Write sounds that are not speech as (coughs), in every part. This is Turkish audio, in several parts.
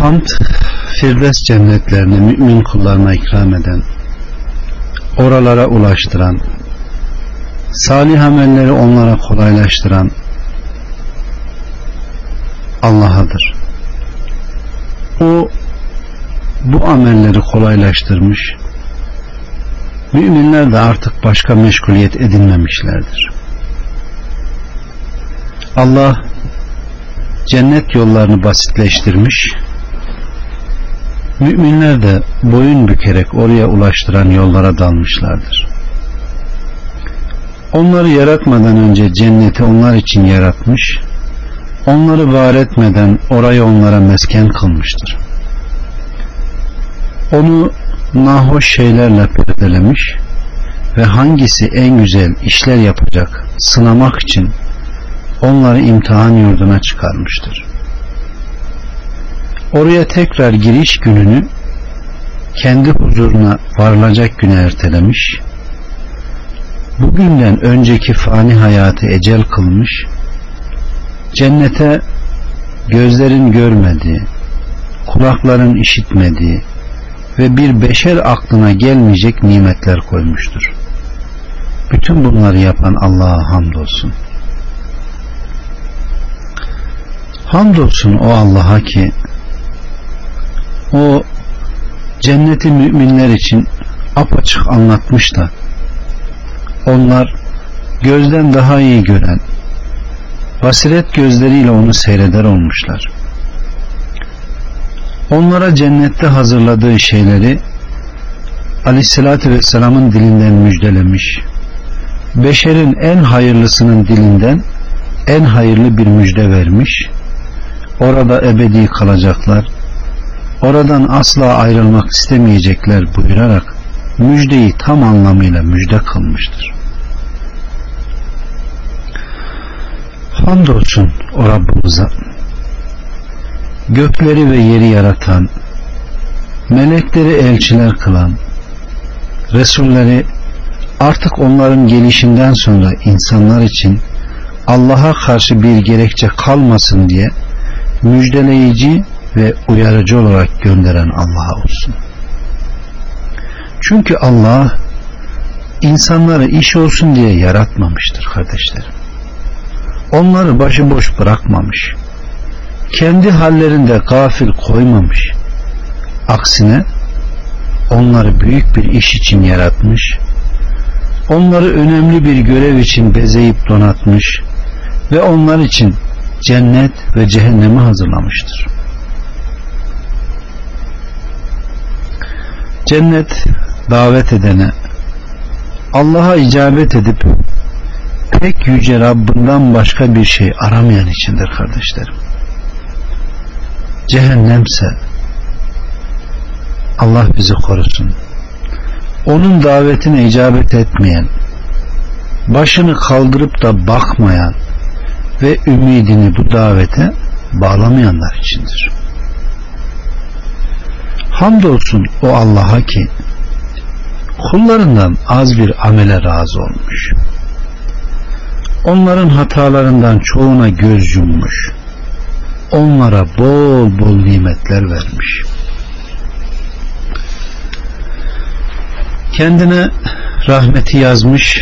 Hamd, Firdevs cennetlerini mümin kullarına ikram eden, oralara ulaştıran, salih amelleri onlara kolaylaştıran Allah'adır. O bu amelleri kolaylaştırmış, müminler de artık başka meşguliyet edinmemişlerdir. Allah cennet yollarını basitleştirmiş, müminler de boyun bükerek oraya ulaştıran yollara dalmışlardır. Onları yaratmadan önce cenneti onlar için yaratmış, onları var etmeden orayı onlara mesken kılmıştır. Onu nahoş şeylerle perdelemiş ve hangisi en güzel işler yapacak sınamak için onları imtihan yurduna çıkarmıştır. Oraya tekrar giriş gününü kendi huzuruna varılacak güne ertelemiş, bugünden önceki fani hayatı ecel kılmış, cennete gözlerin görmediği, kulakların işitmediği ve bir beşer aklına gelmeyecek nimetler koymuştur. Bütün bunları yapan Allah'a hamdolsun. Hamdolsun o Allah'a ki o cenneti müminler için apaçık anlatmış da onlar gözden daha iyi gören basiret gözleriyle onu seyreder olmuşlar. Onlara cennette hazırladığı şeyleri Aleyhisselatü Vesselam'ın dilinden müjdelemiş. Beşerin en hayırlısının dilinden en hayırlı bir müjde vermiş. Orada ebedi kalacaklar. Oradan asla ayrılmak istemeyecekler buyurarak müjdeyi tam anlamıyla müjde kılmıştır. Hamdolsun o Rabbimize gökleri ve yeri yaratan melekleri elçiler kılan Resulleri artık onların gelişinden sonra insanlar için Allah'a karşı bir gerekçe kalmasın diye müjdeleyici ve uyarıcı olarak gönderen Allah'a olsun. Çünkü Allah insanları iş olsun diye yaratmamıştır kardeşlerim. Onları başıboş bırakmamış. Kendi hallerinde gafil koymamış. Aksine onları büyük bir iş için yaratmış. Onları önemli bir görev için bezeyip donatmış ve onlar için cennet ve cehennemi hazırlamıştır. Cennet davet edene Allah'a icabet edip pek yüce Rabbinden başka bir şey aramayan içindir kardeşlerim. Cehennemse Allah bizi korusun. Onun davetine icabet etmeyen, başını kaldırıp da bakmayan ve ümidini bu davete bağlamayanlar içindir. Hamdolsun o Allah'a ki kullarından az bir amele razı olmuş. Onların hatalarından çoğuna göz yummuş. Onlara bol bol nimetler vermiş. Kendine rahmeti yazmış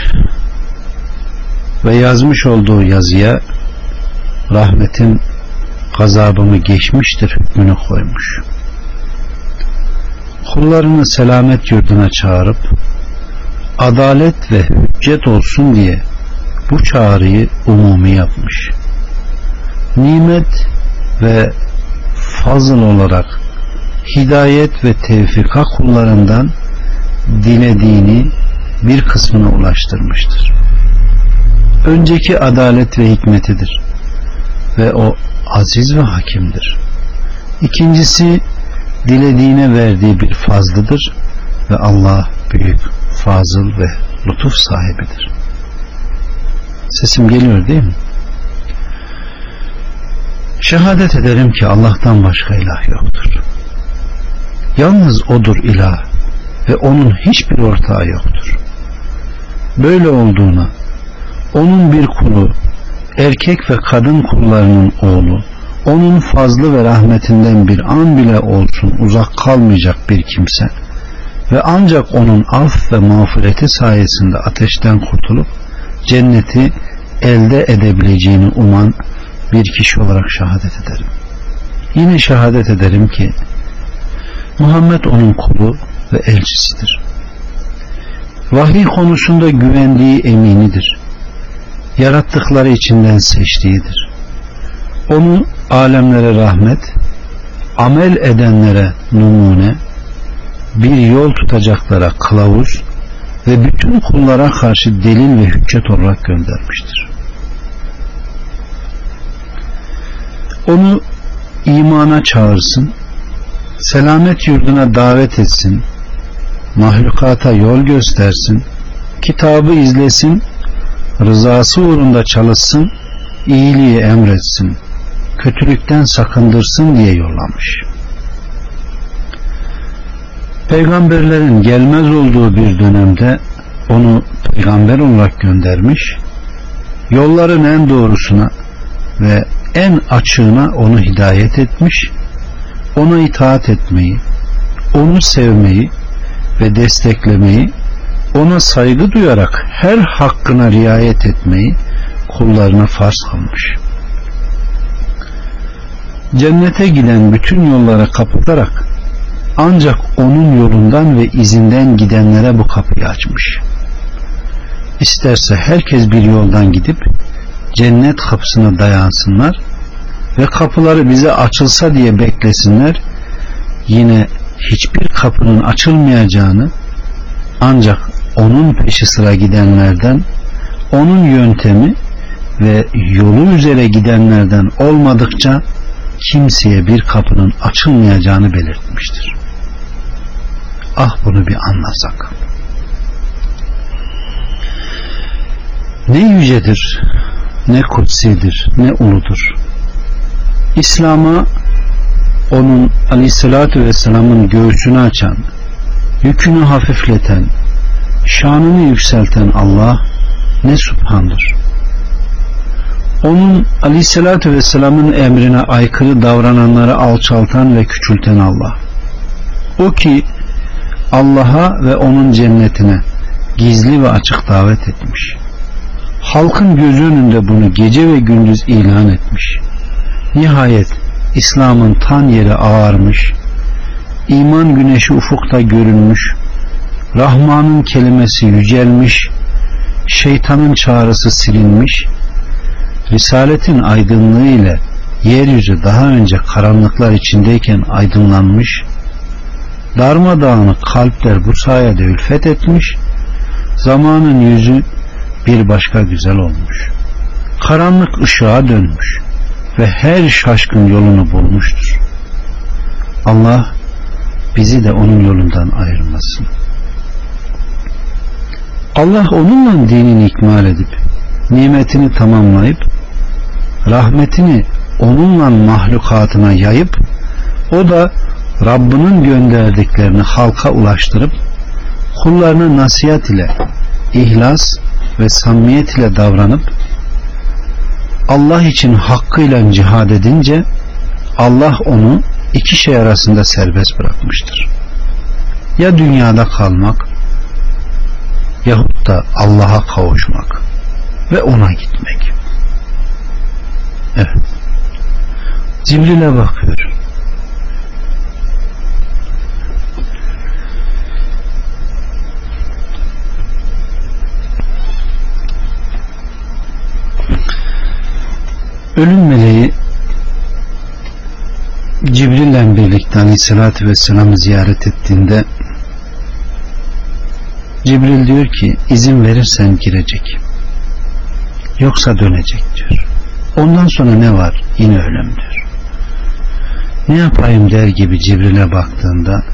ve yazmış olduğu yazıya rahmetin gazabımı geçmiştir hükmünü koymuş. Kullarını selamet yurduna çağırıp adalet ve hüccet olsun diye bu çağrıyı umumi yapmış. Nimet ve fazıl olarak hidayet ve tevfika kullarından dilediğini bir kısmına ulaştırmıştır. Önceki adalet ve hikmetidir ve o aziz ve hakimdir. İkincisi dilediğine verdiği bir fazlıdır ve Allah büyük fazıl ve lütuf sahibidir. Sesim geliyor değil mi? Şehadet ederim ki Allah'tan başka ilah yoktur. Yalnız odur ilah ve onun hiçbir ortağı yoktur. Böyle olduğuna onun bir kulu erkek ve kadın kullarının oğlu onun fazlı ve rahmetinden bir an bile olsun uzak kalmayacak bir kimse ve ancak onun af ve mağfireti sayesinde ateşten kurtulup cenneti elde edebileceğini uman bir kişi olarak şehadet ederim. Yine şehadet ederim ki Muhammed onun kulu ve elçisidir. Vahiy konusunda güvendiği eminidir. Yarattıkları içinden seçtiğidir. Onu alemlere rahmet, amel edenlere numune, bir yol tutacaklara kılavuz ve bütün kullara karşı delil ve hüccet olarak göndermiştir. Onu imana çağırsın, selamet yurduna davet etsin, mahlukata yol göstersin, kitabı izlesin, rızası uğrunda çalışsın, iyiliği emretsin, kötülükten sakındırsın diye yollamış. Peygamberlerin gelmez olduğu bir dönemde onu peygamber olarak göndermiş, yolların en doğrusuna ve en açığına onu hidayet etmiş, ona itaat etmeyi, onu sevmeyi ve desteklemeyi, ona saygı duyarak her hakkına riayet etmeyi kullarına farz kılmış. Cennete giden bütün yollara kapatarak ancak onun yolundan ve izinden gidenlere bu kapıyı açmış. İsterse herkes bir yoldan gidip cennet kapısına dayansınlar ve kapıları bize açılsa diye beklesinler yine hiçbir kapının açılmayacağını ancak onun peşi sıra gidenlerden onun yöntemi ve yolu üzere gidenlerden olmadıkça kimseye bir kapının açılmayacağını belirtmiştir. Ah bunu bir anlasak. Ne yücedir, ne kutsidir, ne uludur. İslam'a onun aleyhissalatü vesselamın göğsünü açan, yükünü hafifleten, şanını yükselten Allah ne subhandır. Onun aleyhissalatü vesselamın emrine aykırı davrananları alçaltan ve küçülten Allah. O ki Allah'a ve onun cennetine gizli ve açık davet etmiş. Halkın gözü önünde bunu gece ve gündüz ilan etmiş. Nihayet İslam'ın tan yeri ağarmış, iman güneşi ufukta görünmüş, Rahman'ın kelimesi yücelmiş, şeytanın çağrısı silinmiş, Risaletin aydınlığı ile yeryüzü daha önce karanlıklar içindeyken aydınlanmış, darmadağınık kalpler bu sayede ülfet etmiş, zamanın yüzü bir başka güzel olmuş. Karanlık ışığa dönmüş ve her şaşkın yolunu bulmuştur. Allah bizi de onun yolundan ayırmasın. Allah onunla dinini ikmal edip nimetini tamamlayıp rahmetini onunla mahlukatına yayıp o da Rabbinin gönderdiklerini halka ulaştırıp kullarına nasihat ile ihlas ve samimiyet ile davranıp Allah için hakkıyla cihad edince Allah onu iki şey arasında serbest bırakmıştır. Ya dünyada kalmak yahut da Allah'a kavuşmak ve ona gitmek. Evet. Cibril'e bakıyor. Ölüm meleği Cibril'le birlikte Aleyhisselatü Vesselam'ı ziyaret ettiğinde Cibril diyor ki izin verirsen girecek yoksa dönecek diyor. Ondan sonra ne var? Yine ölüm diyor. Ne yapayım der gibi Cibril'e baktığında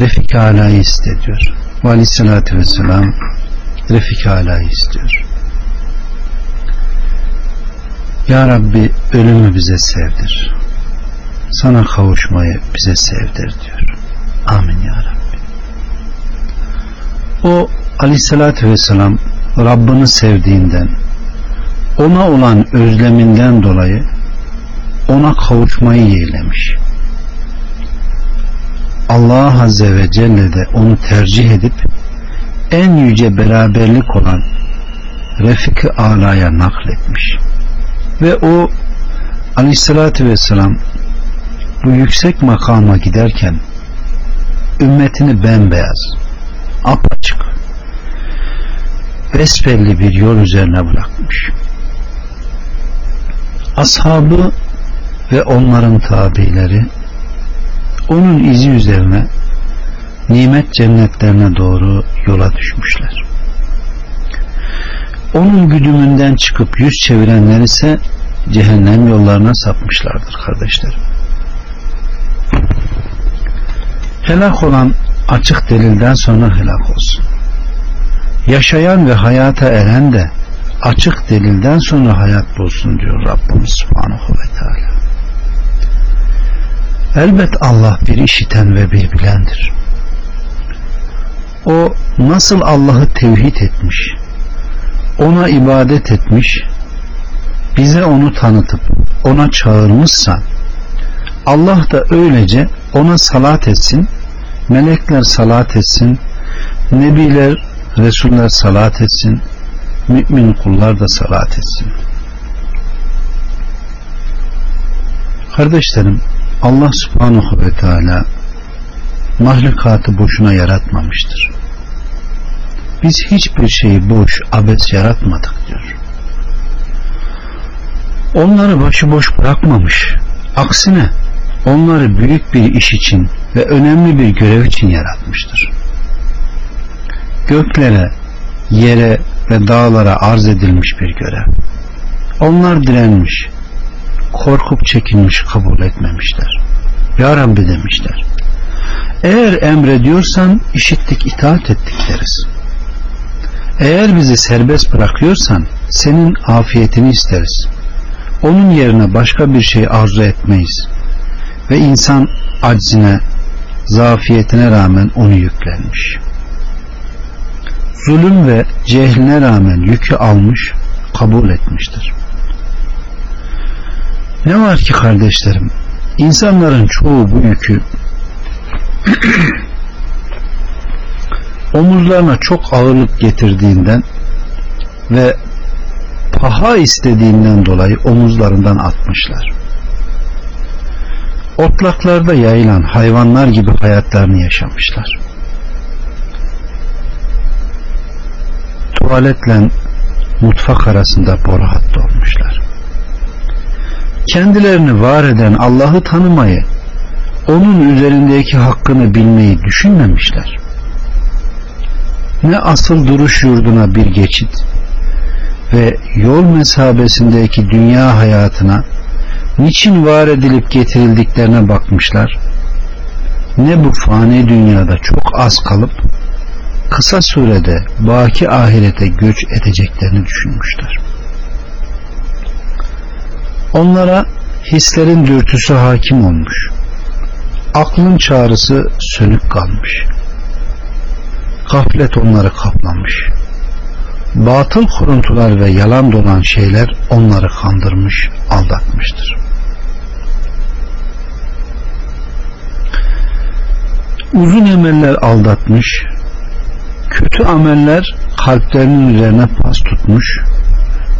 Refik Ala'yı iste diyor ve Aleyhisselatü Vesselam Refik Ala'yı istiyor. Ya Rabbi ölümü bize sevdir. Sana kavuşmayı bize sevdir diyor. Amin ya Rabbi. O aleyhissalatü vesselam Rabbini sevdiğinden ona olan özleminden dolayı ona kavuşmayı yeğlemiş. Allah Azze ve Celle de onu tercih edip en yüce beraberlik olan Refik-i Ala'ya nakletmiş. Ve o aleyhissalatü vesselam bu yüksek makama giderken ümmetini bembeyaz, apaçık, besbelli bir yol üzerine bırakmış. Ashabı ve onların tabileri onun izi üzerine nimet cennetlerine doğru yola düşmüşler. Onun güdümünden çıkıp yüz çevirenler ise cehennem yollarına sapmışlardır kardeşlerim. Helak olan açık delilden sonra helak olsun. Yaşayan ve hayata eren de açık delilden sonra hayat bulsun diyor Rabbimiz Subhanahu ve Teala. Elbet Allah bir işiten ve bir bilendir. O nasıl Allah'ı tevhid etmiş, ona ibadet etmiş, bize onu tanıtıp ona çağırmışsa Allah da öylece ona salat etsin, melekler salat etsin, nebiler, resuller salat etsin, mümin kullar da salat etsin. Kardeşlerim, Allah subhanahu ve teala mahlukatı boşuna yaratmamıştır. Biz hiçbir şeyi boş, abes yaratmadık diyor. Onları başıboş bırakmamış. Aksine onları büyük bir iş için ve önemli bir görev için yaratmıştır. Göklere, yere ve dağlara arz edilmiş bir görev. Onlar direnmiş, korkup çekinmiş kabul etmemişler. Ya Rabbi demişler. Eğer emrediyorsan işittik itaat ettik deriz. Eğer bizi serbest bırakıyorsan senin afiyetini isteriz. Onun yerine başka bir şey arzu etmeyiz. Ve insan aczine, zafiyetine rağmen onu yüklenmiş. Zulüm ve cehline rağmen yükü almış, kabul etmiştir. Ne var ki kardeşlerim, insanların çoğu bu yükü (clears throat) omuzlarına çok ağırlık getirdiğinden ve paha istediğinden dolayı omuzlarından atmışlar. Otlaklarda yayılan hayvanlar gibi hayatlarını yaşamışlar. Tuvaletle mutfak arasında boru hattı olmuşlar. Kendilerini var eden Allah'ı tanımayı, onun üzerindeki hakkını bilmeyi düşünmemişler. Ne asıl duruş yurduna bir geçit, ve yol mesabesindeki dünya hayatına niçin var edilip getirildiklerine bakmışlar ne bu fani dünyada çok az kalıp kısa sürede baki ahirete göç edeceklerini düşünmüşler. Onlara hislerin dürtüsü hakim olmuş. Aklın çağrısı sönük kalmış. Gaflet onları kaplamış batıl kuruntular ve yalan dolan şeyler onları kandırmış, aldatmıştır. Uzun emeller aldatmış, kötü ameller kalplerinin üzerine pas tutmuş,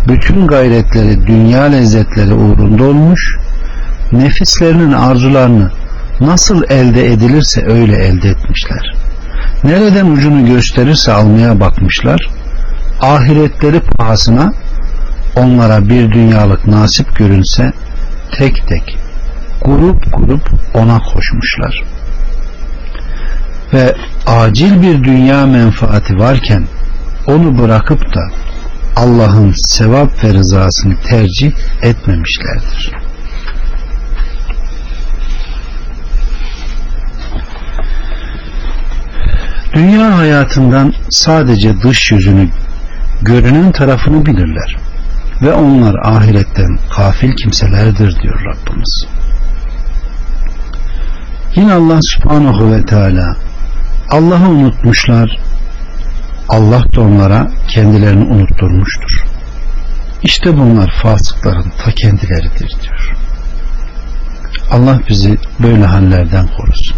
bütün gayretleri dünya lezzetleri uğrunda olmuş, nefislerinin arzularını nasıl elde edilirse öyle elde etmişler. Nereden ucunu gösterirse almaya bakmışlar, ahiretleri pahasına onlara bir dünyalık nasip görünse tek tek grup grup ona koşmuşlar. Ve acil bir dünya menfaati varken onu bırakıp da Allah'ın sevap ve rızasını tercih etmemişlerdir. Dünya hayatından sadece dış yüzünü görünen tarafını bilirler ve onlar ahiretten kafil kimselerdir diyor Rabbimiz. Yine Allah subhanahu ve teala Allah'ı unutmuşlar Allah da onlara kendilerini unutturmuştur. İşte bunlar fasıkların ta kendileridir diyor. Allah bizi böyle hallerden korusun.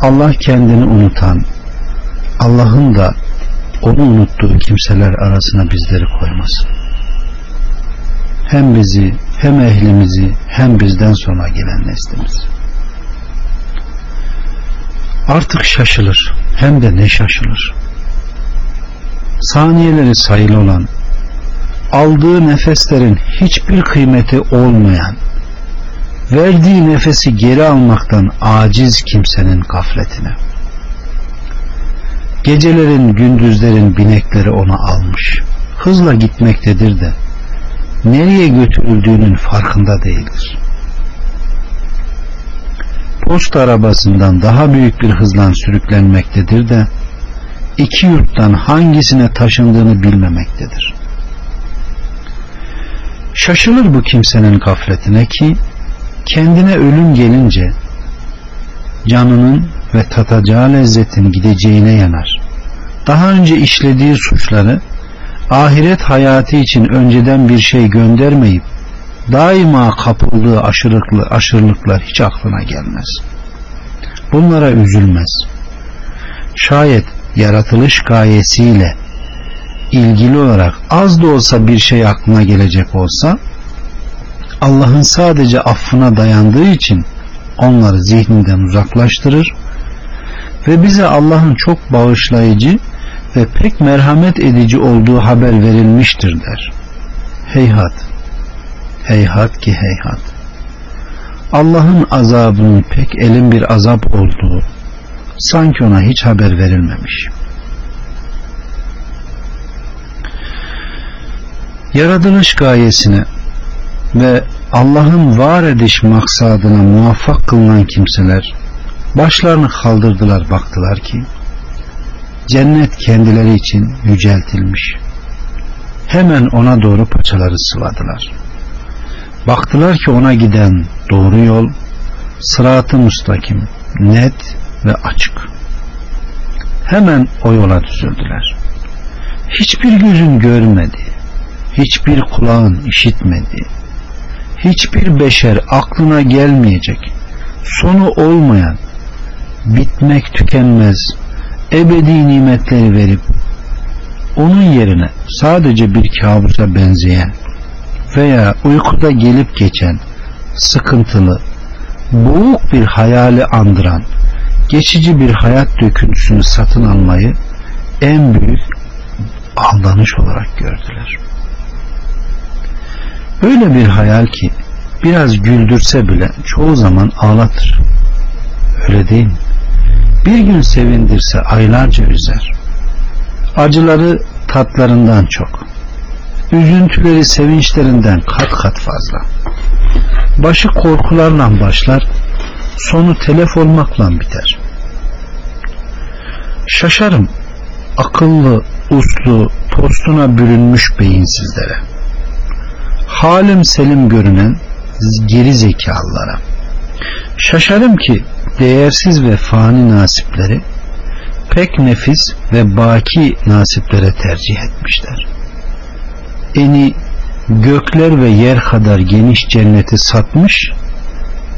Allah kendini unutan, Allah'ın da onu unuttuğu kimseler arasına bizleri koymasın. Hem bizi, hem ehlimizi, hem bizden sonra gelen neslimizi. Artık şaşılır, hem de ne şaşılır. Saniyeleri sayılı olan, aldığı nefeslerin hiçbir kıymeti olmayan, verdiği nefesi geri almaktan aciz kimsenin gafletine. Gecelerin gündüzlerin binekleri onu almış. Hızla gitmektedir de nereye götürüldüğünün farkında değildir. Posta arabasından daha büyük bir hızla sürüklenmektedir de iki yurttan hangisine taşındığını bilmemektedir. Şaşılır bu kimsenin gafletine ki kendine ölüm gelince canının ve tatacağı lezzetin gideceğine yanar. Daha önce işlediği suçları ahiret hayatı için önceden bir şey göndermeyip daima kapıldığı aşırılıklı, aşırılıklar hiç aklına gelmez. Bunlara üzülmez. Şayet yaratılış gayesiyle ilgili olarak az da olsa bir şey aklına gelecek olsa Allah'ın sadece affına dayandığı için onları zihninden uzaklaştırır ve bize Allah'ın çok bağışlayıcı ve pek merhamet edici olduğu haber verilmiştir der. Heyhat, heyhat ki heyhat. Allah'ın azabının pek elin bir azap olduğu sanki ona hiç haber verilmemiş. Yaratılış gayesine ve Allah'ın var ediş maksadına muvaffak kılınan kimseler başlarını kaldırdılar baktılar ki cennet kendileri için yüceltilmiş. Hemen ona doğru paçaları sıvadılar. Baktılar ki ona giden doğru yol sıratı müstakim, net ve açık. Hemen o yola düzüldüler. Hiçbir gözün görmedi, hiçbir kulağın işitmedi, hiçbir beşer aklına gelmeyecek, sonu olmayan, bitmek tükenmez, ebedi nimetleri verip onun yerine sadece bir kabusa benzeyen veya uykuda gelip geçen sıkıntılı, boğuk bir hayali andıran geçici bir hayat döküntüsünü satın almayı en büyük aldanış olarak gördüler. Öyle bir hayal ki biraz güldürse bile çoğu zaman ağlatır. Öyle değil mi? Bir gün sevindirse aylarca üzer. Acıları tatlarından çok. Üzüntüleri sevinçlerinden kat kat fazla. Başı korkularla başlar, sonu telef olmakla biter. Şaşarım akıllı, uslu, postuna bürünmüş beyinsizlere. Halim selim görünen geri zekalılara. Şaşarım ki değersiz ve fani nasipleri pek nefis ve baki nasiplere tercih etmişler. Eni gökler ve yer kadar geniş cenneti satmış,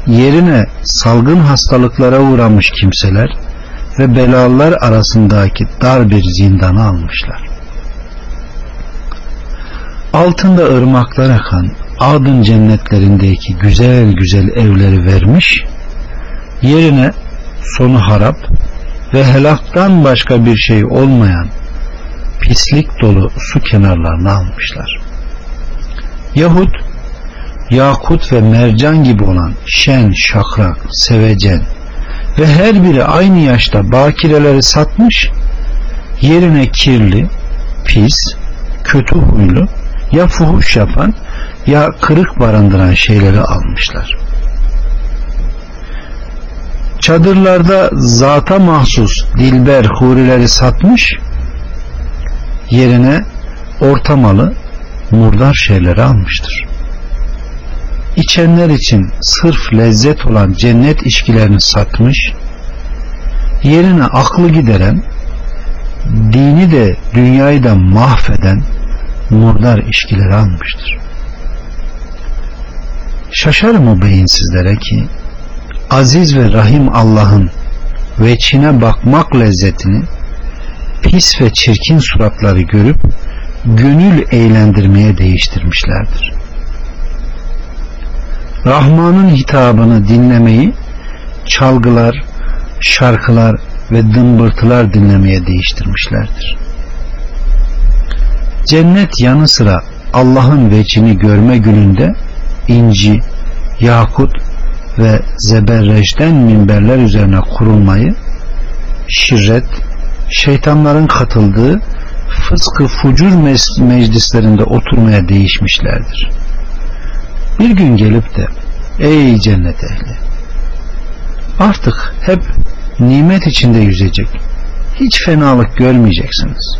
yerine salgın hastalıklara uğramış kimseler ve belalar arasındaki dar bir zindanı almışlar. Altında ırmaklar akan adın cennetlerindeki güzel güzel evleri vermiş, yerine sonu harap ve helaktan başka bir şey olmayan pislik dolu su kenarlarını almışlar. Yahut yakut ve mercan gibi olan şen, şakra, sevecen ve her biri aynı yaşta bakireleri satmış yerine kirli, pis, kötü huylu ya fuhuş yapan ya kırık barındıran şeyleri almışlar. Çadırlarda zata mahsus dilber hurileri satmış yerine ortamalı murdar şeyleri almıştır. İçenler için sırf lezzet olan cennet içkilerini satmış yerine aklı gideren dini de dünyayı da mahveden murdar içkileri almıştır. Şaşarım o beyinsizlere ki aziz ve rahim Allah'ın veçine bakmak lezzetini pis ve çirkin suratları görüp gönül eğlendirmeye değiştirmişlerdir. Rahman'ın hitabını dinlemeyi çalgılar, şarkılar ve dımbırtılar dinlemeye değiştirmişlerdir. Cennet yanı sıra Allah'ın vecini görme gününde inci, yakut ve zeberreçten minberler üzerine kurulmayı şirret, şeytanların katıldığı fıskı fucur meclislerinde oturmaya değişmişlerdir. Bir gün gelip de ey cennet ehli artık hep nimet içinde yüzecek hiç fenalık görmeyeceksiniz.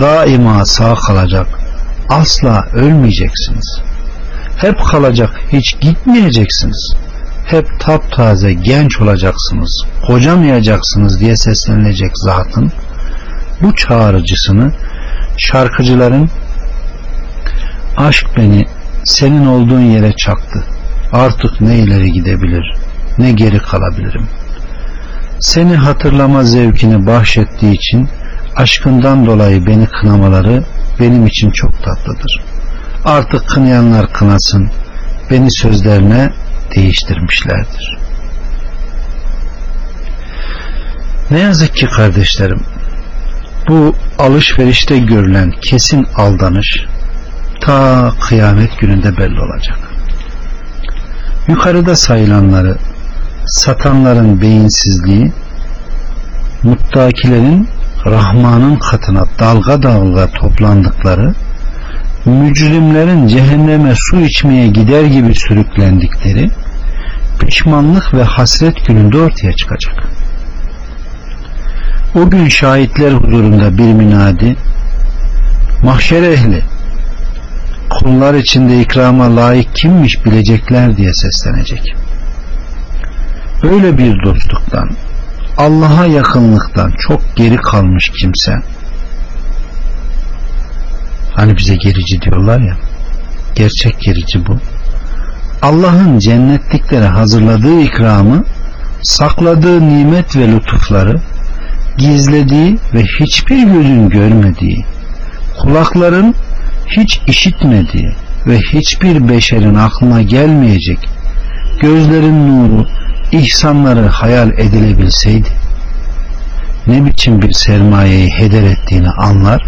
Daima sağ kalacak asla ölmeyeceksiniz. Hep kalacak hiç gitmeyeceksiniz. Hep taptaze genç olacaksınız, kocamayacaksınız diye seslenilecek zatın bu çağrıcısını şarkıcıların aşk beni senin olduğun yere çaktı. Artık ne ileri gidebilir ne geri kalabilirim. Seni hatırlama zevkini bahşettiği için aşkından dolayı beni kınamaları benim için çok tatlıdır. Artık kınayanlar kınasın. Beni sözlerine değiştirmişlerdir. Ne yazık ki kardeşlerim bu alışverişte görülen kesin aldanış ta kıyamet gününde belli olacak. Yukarıda sayılanları satanların beyinsizliği muttakilerin Rahman'ın katına dalga dalga toplandıkları mücrimlerin cehenneme su içmeye gider gibi sürüklendikleri pişmanlık ve hasret gününde ortaya çıkacak. O gün şahitler huzurunda bir minadi mahşer ehli kullar içinde ikrama layık kimmiş bilecekler diye seslenecek. Öyle bir dostluktan Allah'a yakınlıktan çok geri kalmış kimse hani bize gerici diyorlar ya. Gerçek gerici bu. Allah'ın cennetliklere hazırladığı ikramı sakladığı nimet ve lütufları gizlediği ve hiçbir gözün görmediği, kulakların hiç işitmediği ve hiçbir beşerin aklına gelmeyecek gözlerin nuru, ihsanları hayal edilebilseydi ne biçim bir sermayeyi heder ettiğini anlar,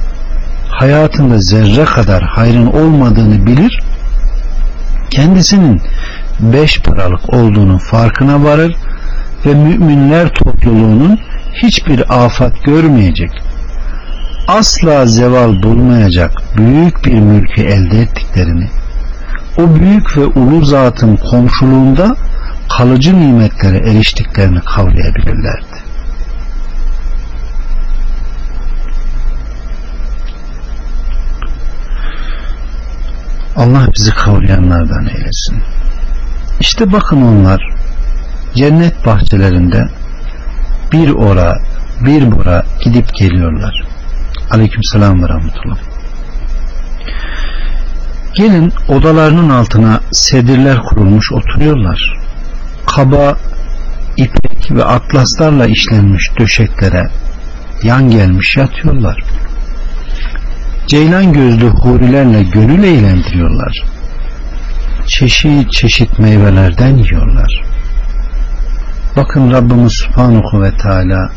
hayatında zerre kadar hayrın olmadığını bilir, kendisinin beş paralık olduğunun farkına varır ve müminler topluluğunun hiçbir afat görmeyecek, asla zeval bulmayacak büyük bir mülkü elde ettiklerini, o büyük ve ulu zatın komşuluğunda kalıcı nimetlere eriştiklerini kavrayabilirlerdi. Allah bizi kavrayanlardan eylesin. İşte bakın onlar cennet bahçelerinde bir ora bir bura gidip geliyorlar. Aleyküm selam ve rahmetullah. Gelin odalarının altına sedirler kurulmuş oturuyorlar. Kaba, ipek ve atlaslarla işlenmiş döşeklere yan gelmiş yatıyorlar. Ceylan gözlü hurilerle gönül eğlendiriyorlar. Çeşit çeşit meyvelerden yiyorlar. Bakın Rabbimiz Subhanahu ve Teala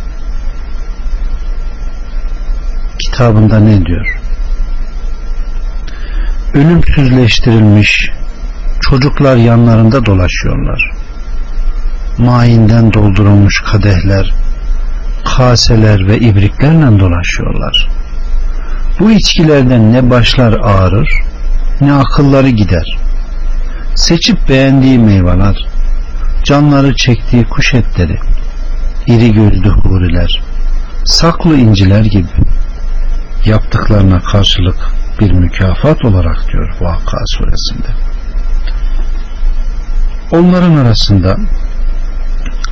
kitabında ne diyor? Ölümsüzleştirilmiş çocuklar yanlarında dolaşıyorlar. Mainden doldurulmuş kadehler, kaseler ve ibriklerle dolaşıyorlar. Bu içkilerden ne başlar ağrır, ne akılları gider. Seçip beğendiği meyveler, canları çektiği kuş etleri, iri gözlü huriler, saklı inciler gibi yaptıklarına karşılık bir mükafat olarak diyor Vakka suresinde. Onların arasında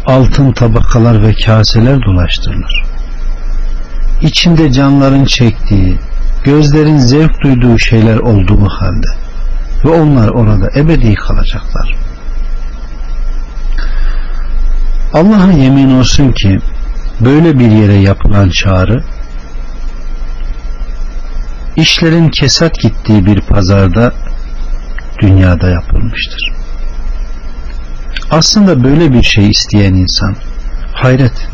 altın tabakalar ve kaseler dolaştırılır. İçinde canların çektiği, gözlerin zevk duyduğu şeyler olduğu halde ve onlar orada ebedi kalacaklar. Allah'a yemin olsun ki böyle bir yere yapılan çağrı işlerin kesat gittiği bir pazarda dünyada yapılmıştır. Aslında böyle bir şey isteyen insan hayret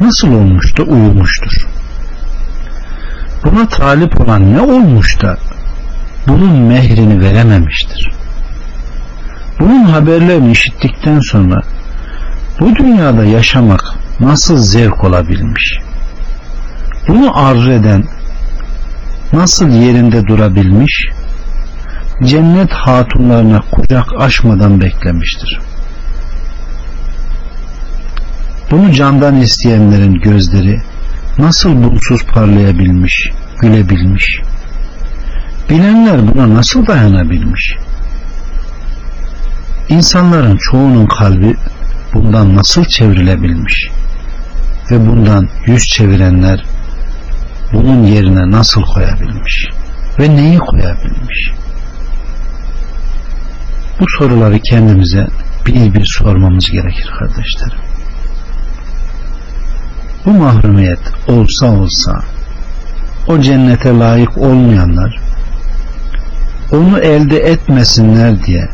nasıl olmuş da uyumuştur. Buna talip olan ne olmuş da bunun mehrini verememiştir. Bunun haberlerini işittikten sonra bu dünyada yaşamak nasıl zevk olabilmiş? Bunu arzu eden nasıl yerinde durabilmiş? Cennet hatunlarına kucak açmadan beklemiştir. Bunu candan isteyenlerin gözleri nasıl bulsuz parlayabilmiş, gülebilmiş? Bilenler buna nasıl dayanabilmiş? İnsanların çoğunun kalbi bundan nasıl çevrilebilmiş? Ve bundan yüz çevirenler bunun yerine nasıl koyabilmiş? Ve neyi koyabilmiş? Bu soruları kendimize bir bir sormamız gerekir kardeşlerim. Bu mahrumiyet olsa olsa o cennete layık olmayanlar onu elde etmesinler diye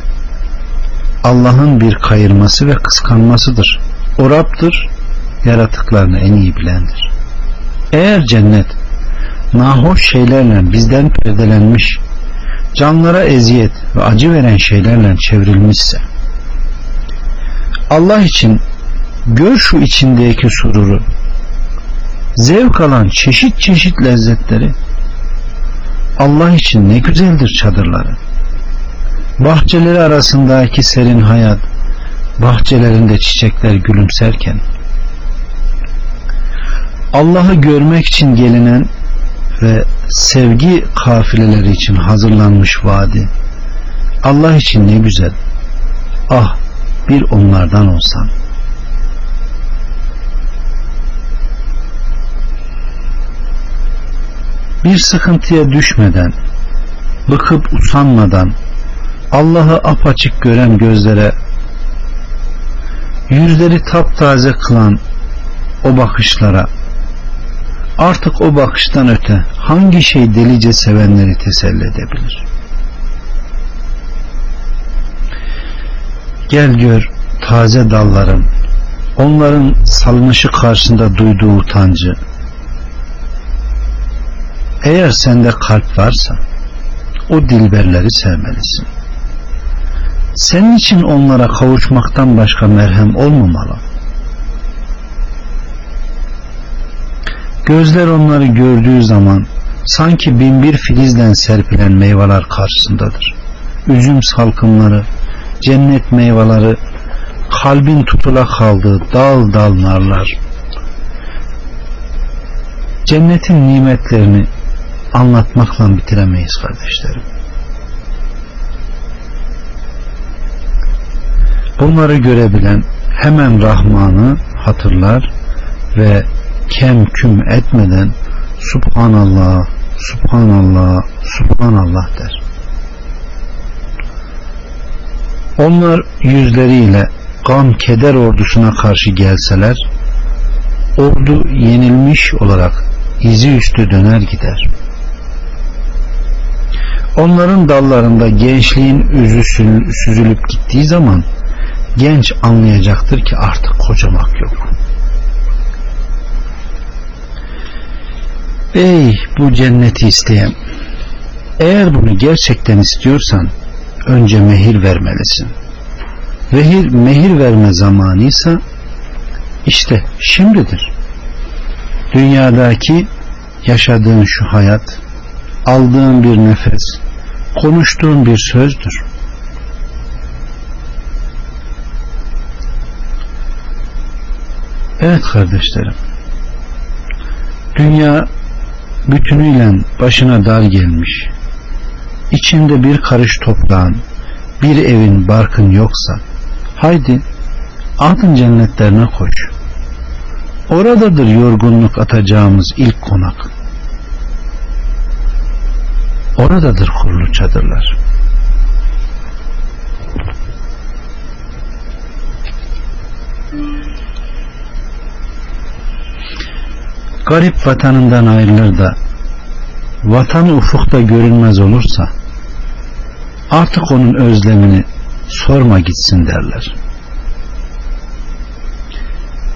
Allah'ın bir kayırması ve kıskanmasıdır. O Rab'dır, yaratıklarını en iyi bilendir. Eğer cennet nahoş şeylerle bizden perdelenmiş, canlara eziyet ve acı veren şeylerle çevrilmişse, Allah için gör şu içindeki sururu, zevk alan çeşit çeşit lezzetleri, Allah için ne güzeldir çadırları. Bahçeleri arasındaki serin hayat, bahçelerinde çiçekler gülümserken, Allah'ı görmek için gelinen ve sevgi kafileleri için hazırlanmış vadi, Allah için ne güzel. Ah bir onlardan olsam. Bir sıkıntıya düşmeden, bıkıp usanmadan, Allah'ı apaçık gören gözlere yüzleri taptaze kılan o bakışlara artık o bakıştan öte hangi şey delice sevenleri teselli edebilir? Gel gör taze dalların onların salınışı karşısında duyduğu utancı eğer sende kalp varsa o dilberleri sevmelisin senin için onlara kavuşmaktan başka merhem olmamalı. Gözler onları gördüğü zaman sanki binbir filizden serpilen meyveler karşısındadır. Üzüm salkımları, cennet meyveleri, kalbin tutula kaldığı dal dal narlar. Cennetin nimetlerini anlatmakla bitiremeyiz kardeşlerim. Bunları görebilen hemen Rahman'ı hatırlar ve kem küm etmeden Subhanallah, Subhanallah, Subhanallah der. Onlar yüzleriyle gam keder ordusuna karşı gelseler ordu yenilmiş olarak izi üstü döner gider. Onların dallarında gençliğin üzü süzülüp gittiği zaman genç anlayacaktır ki artık kocamak yok. Ey bu cenneti isteyen eğer bunu gerçekten istiyorsan önce mehir vermelisin. Vehir, mehir verme zamanıysa işte şimdidir. Dünyadaki yaşadığın şu hayat, aldığın bir nefes, konuştuğun bir sözdür. Evet kardeşlerim. Dünya bütünüyle başına dar gelmiş. İçinde bir karış toprağın, bir evin, barkın yoksa haydi adın cennetlerine koş. Oradadır yorgunluk atacağımız ilk konak oradadır kurulu çadırlar. Garip vatanından ayrılır da vatan ufukta görünmez olursa artık onun özlemini sorma gitsin derler.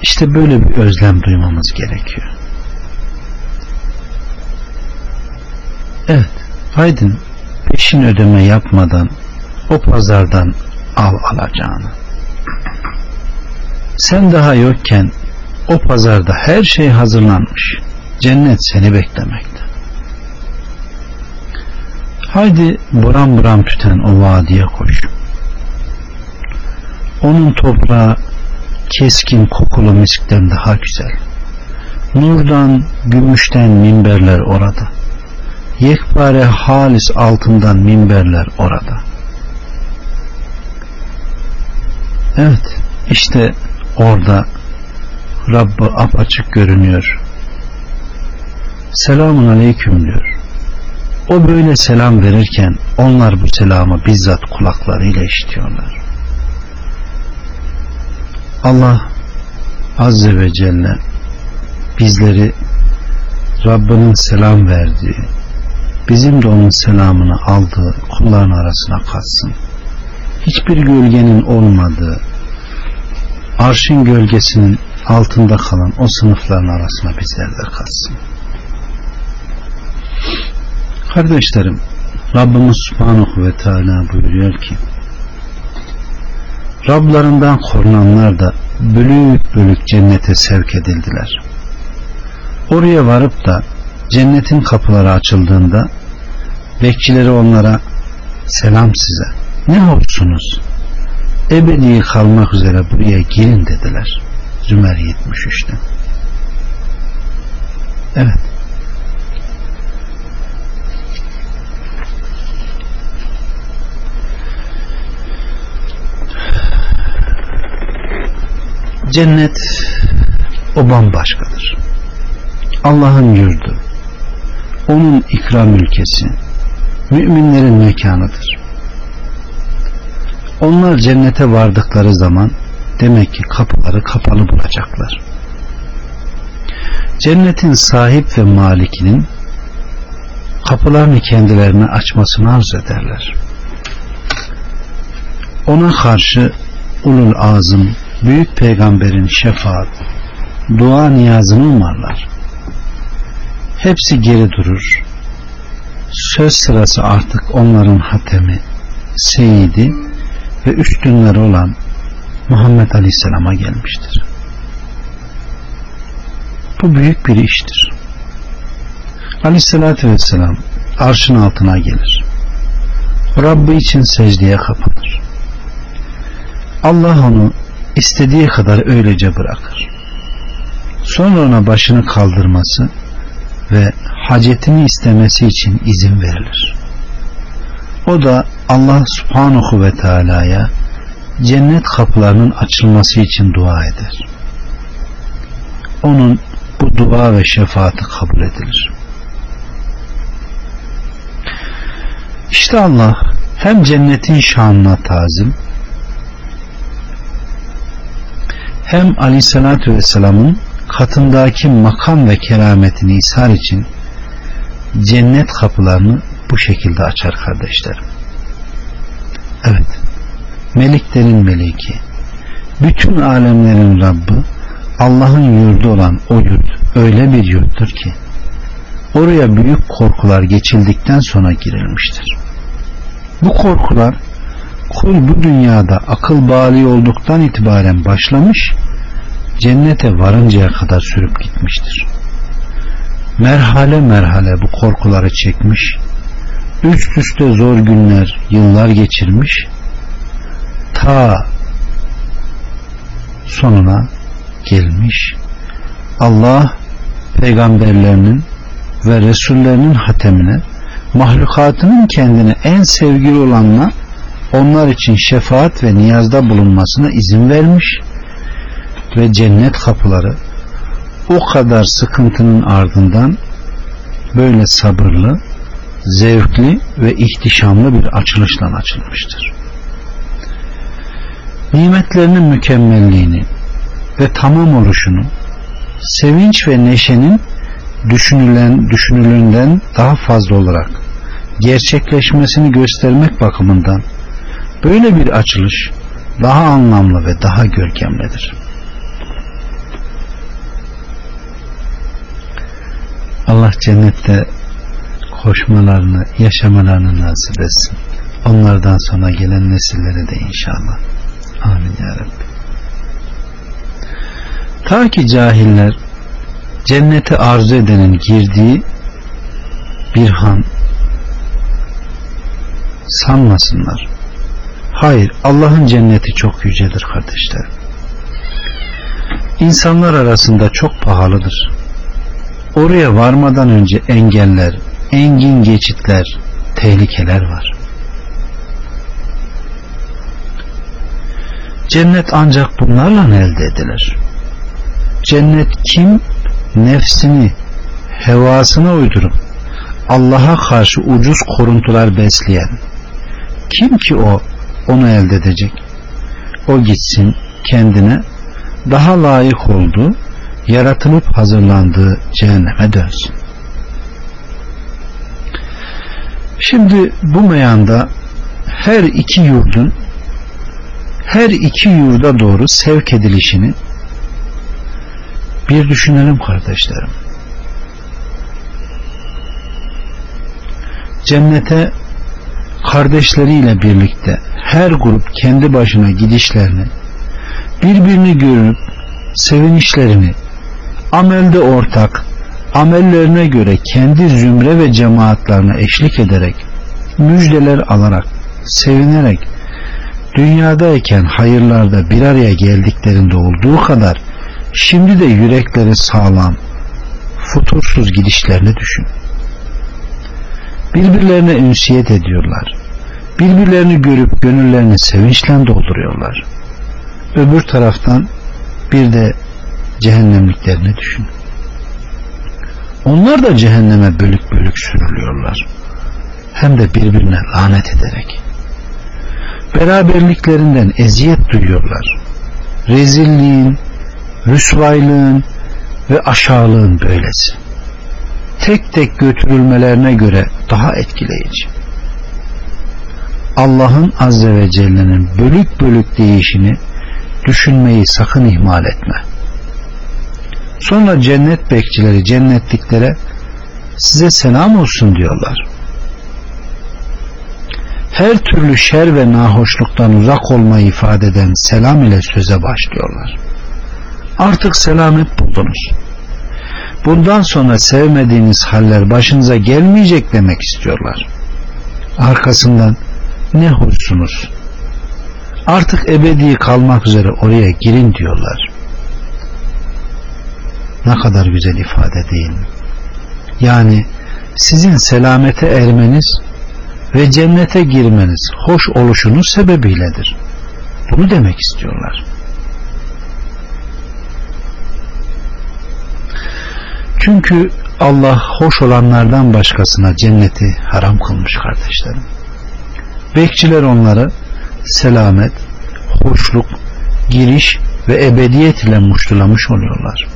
İşte böyle bir özlem duymamız gerekiyor. Evet haydin peşin ödeme yapmadan o pazardan al alacağını. Sen daha yokken o pazarda her şey hazırlanmış. Cennet seni beklemekte. Haydi buram buram tüten o vadiye koş. Onun toprağı keskin kokulu miskten daha güzel. Nurdan, gümüşten minberler orada. Yekpare halis altından minberler orada. Evet, işte orada Rabbı apaçık görünüyor. Selamun aleyküm diyor. O böyle selam verirken onlar bu selamı bizzat kulaklarıyla işitiyorlar. Allah Azze ve Celle bizleri Rabbinin selam verdiği, bizim de onun selamını aldığı kulların arasına katsın. Hiçbir gölgenin olmadığı, arşın gölgesinin altında kalan o sınıfların arasına bizler de katsın. Kardeşlerim, Rabbimiz Subhanahu ve Teala buyuruyor ki Rablarından korunanlar da bölük bölük cennete sevk edildiler. Oraya varıp da cennetin kapıları açıldığında bekçileri onlara selam size ne hoşsunuz ebedi kalmak üzere buraya girin dediler. Zümer 73'te. Evet. Cennet o bambaşkadır. Allah'ın yurdu, onun ikram ülkesi, müminlerin mekanıdır. Onlar cennete vardıkları zaman demek ki kapıları kapalı bulacaklar. Cennetin sahip ve malikinin kapılarını kendilerine açmasını arz ederler. Ona karşı ulul azım, büyük peygamberin şefaat, dua niyazını umarlar. Hepsi geri durur. Söz sırası artık onların hatemi, seyidi ve üstünleri olan Muhammed Aleyhisselam'a gelmiştir. Bu büyük bir iştir. Aleyhisselatü Vesselam arşın altına gelir. Rabbi için secdeye kapanır. Allah onu istediği kadar öylece bırakır. Sonra ona başını kaldırması ve hacetini istemesi için izin verilir. O da Allah subhanahu ve teala'ya cennet kapılarının açılması için dua eder. Onun bu dua ve şefaati kabul edilir. İşte Allah hem cennetin şanına tazim hem aleyhissalatü vesselamın katındaki makam ve kerametini ishar için cennet kapılarını bu şekilde açar kardeşlerim. Evet. Meleklerin meleki. Bütün alemlerin Rabbi Allah'ın yurdu olan o yurt öyle bir yurttur ki oraya büyük korkular geçildikten sonra girilmiştir. Bu korkular kul bu dünyada akıl bali olduktan itibaren başlamış cennete varıncaya kadar sürüp gitmiştir. Merhale merhale bu korkuları çekmiş, üst üste zor günler, yıllar geçirmiş, ta sonuna gelmiş. Allah peygamberlerinin ve resullerinin hatemine mahlukatının kendine en sevgili olanla onlar için şefaat ve niyazda bulunmasına izin vermiş ve cennet kapıları o kadar sıkıntının ardından böyle sabırlı, zevkli ve ihtişamlı bir açılışla açılmıştır. Nimetlerinin mükemmelliğini ve tamam oluşunu, sevinç ve neşenin düşünülen düşünülünden daha fazla olarak gerçekleşmesini göstermek bakımından böyle bir açılış daha anlamlı ve daha görkemlidir. Allah cennette koşmalarını, yaşamalarını nasip etsin. Onlardan sonra gelen nesillere de inşallah. Amin ya Rabbi. Ta ki cahiller cenneti arzu edenin girdiği bir han sanmasınlar. Hayır, Allah'ın cenneti çok yücedir kardeşler. İnsanlar arasında çok pahalıdır. Oraya varmadan önce engeller, engin geçitler, tehlikeler var. Cennet ancak bunlarla elde edilir. Cennet kim nefsini hevasına uydurup Allah'a karşı ucuz koruntular besleyen kim ki o onu elde edecek o gitsin kendine daha layık olduğu yaratılıp hazırlandığı cehenneme dönsün şimdi bu meyanda her iki yurdun her iki yurda doğru sevk edilişini bir düşünelim kardeşlerim. Cennete kardeşleriyle birlikte her grup kendi başına gidişlerini birbirini görüp sevinişlerini amelde ortak amellerine göre kendi zümre ve cemaatlerine eşlik ederek müjdeler alarak sevinerek dünyadayken hayırlarda bir araya geldiklerinde olduğu kadar Şimdi de yürekleri sağlam, futursuz gidişlerini düşün. Birbirlerine ünsiyet ediyorlar. Birbirlerini görüp gönüllerini sevinçle dolduruyorlar. Öbür taraftan bir de cehennemliklerini düşün. Onlar da cehenneme bölük bölük sürülüyorlar. Hem de birbirine lanet ederek. Beraberliklerinden eziyet duyuyorlar. Rezilliğin, rüsvaylığın ve aşağılığın böylesi. Tek tek götürülmelerine göre daha etkileyici. Allah'ın Azze ve Celle'nin bölük bölük değişini düşünmeyi sakın ihmal etme. Sonra cennet bekçileri cennetliklere size selam olsun diyorlar. Her türlü şer ve nahoşluktan uzak olmayı ifade eden selam ile söze başlıyorlar artık selamet buldunuz. Bundan sonra sevmediğiniz haller başınıza gelmeyecek demek istiyorlar. Arkasından ne hoşsunuz. Artık ebedi kalmak üzere oraya girin diyorlar. Ne kadar güzel ifade değil mi? Yani sizin selamete ermeniz ve cennete girmeniz hoş oluşunuz sebebiyledir. Bunu demek istiyorlar. Çünkü Allah hoş olanlardan başkasına cenneti haram kılmış kardeşlerim. Bekçiler onları selamet, hoşluk, giriş ve ebediyet ile muştulamış oluyorlar.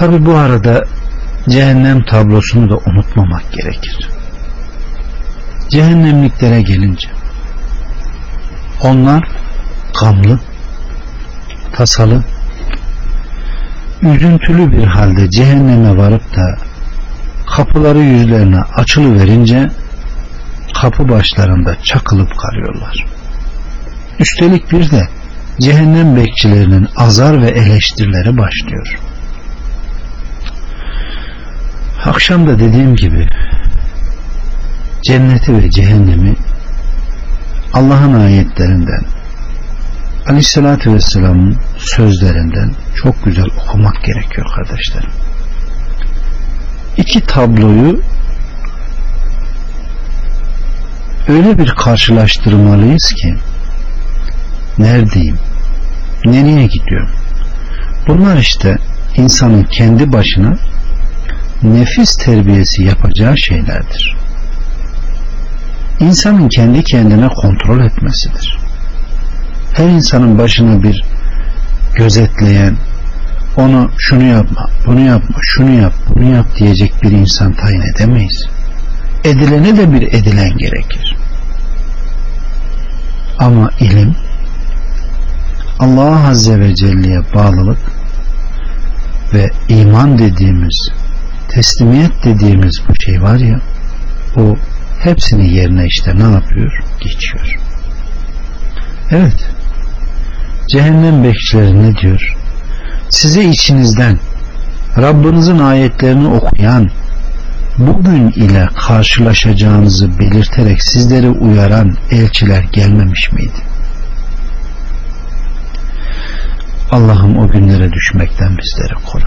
Tabi bu arada cehennem tablosunu da unutmamak gerekir. Cehennemliklere gelince onlar gamlı, tasalı üzüntülü bir halde cehenneme varıp da kapıları yüzlerine açılı verince kapı başlarında çakılıp kalıyorlar. Üstelik bir de cehennem bekçilerinin azar ve eleştirileri başlıyor. Akşam da dediğim gibi cenneti ve cehennemi Allah'ın ayetlerinden Aleyhisselatü Vesselam'ın sözlerinden çok güzel okumak gerekiyor kardeşlerim. İki tabloyu öyle bir karşılaştırmalıyız ki neredeyim? Nereye gidiyorum? Bunlar işte insanın kendi başına nefis terbiyesi yapacağı şeylerdir. İnsanın kendi kendine kontrol etmesidir her insanın başına bir gözetleyen, onu şunu yapma, bunu yapma, şunu yap, bunu yap diyecek bir insan tayin edemeyiz. Edilene de bir edilen gerekir. Ama ilim Allah Azze ve Celle'ye bağlılık ve iman dediğimiz teslimiyet dediğimiz bu şey var ya o hepsini yerine işte ne yapıyor? Geçiyor. Evet. Cehennem bekçileri ne diyor? Size içinizden Rabbinizin ayetlerini okuyan bugün ile karşılaşacağınızı belirterek sizleri uyaran elçiler gelmemiş miydi? Allah'ım o günlere düşmekten bizleri koru.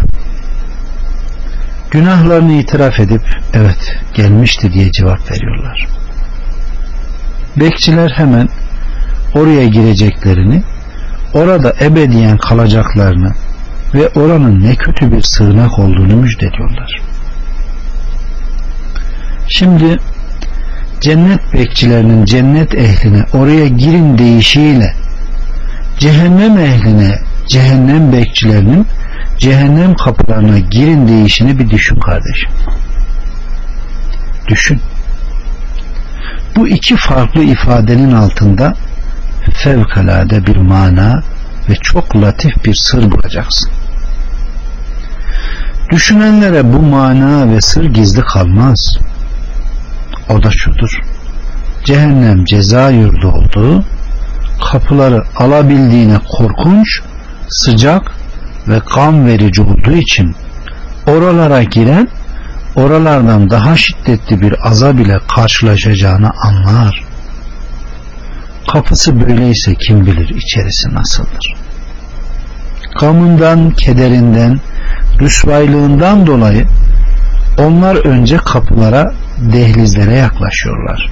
Günahlarını itiraf edip evet gelmişti diye cevap veriyorlar. Bekçiler hemen oraya gireceklerini, orada ebediyen kalacaklarını ve oranın ne kötü bir sığınak olduğunu müjdeliyorlar. Şimdi cennet bekçilerinin cennet ehline oraya girin deyişiyle cehennem ehline cehennem bekçilerinin cehennem kapılarına girin deyişini bir düşün kardeşim. Düşün. Bu iki farklı ifadenin altında fevkalade bir mana ve çok latif bir sır bulacaksın. Düşünenlere bu mana ve sır gizli kalmaz. O da şudur. Cehennem ceza yurdu olduğu, kapıları alabildiğine korkunç, sıcak ve kan verici olduğu için oralara giren oralardan daha şiddetli bir azab ile karşılaşacağını anlar. Kapısı böyleyse kim bilir içerisi nasıldır. Gamından, kederinden, rüsvaylığından dolayı onlar önce kapılara, dehlizlere yaklaşıyorlar.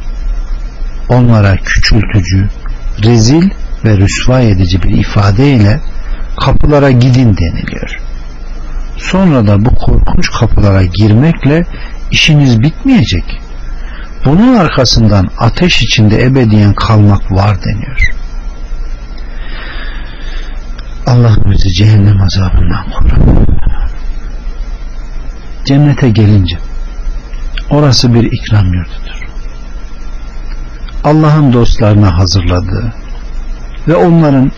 Onlara küçültücü, rezil ve rüsva edici bir ifadeyle kapılara gidin deniliyor. Sonra da bu korkunç kapılara girmekle işiniz bitmeyecek. Bunun arkasından ateş içinde ebediyen kalmak var deniyor. Allah bizi cehennem azabından koru. Cennete gelince orası bir ikram yurdudur. Allah'ın dostlarına hazırladığı ve onların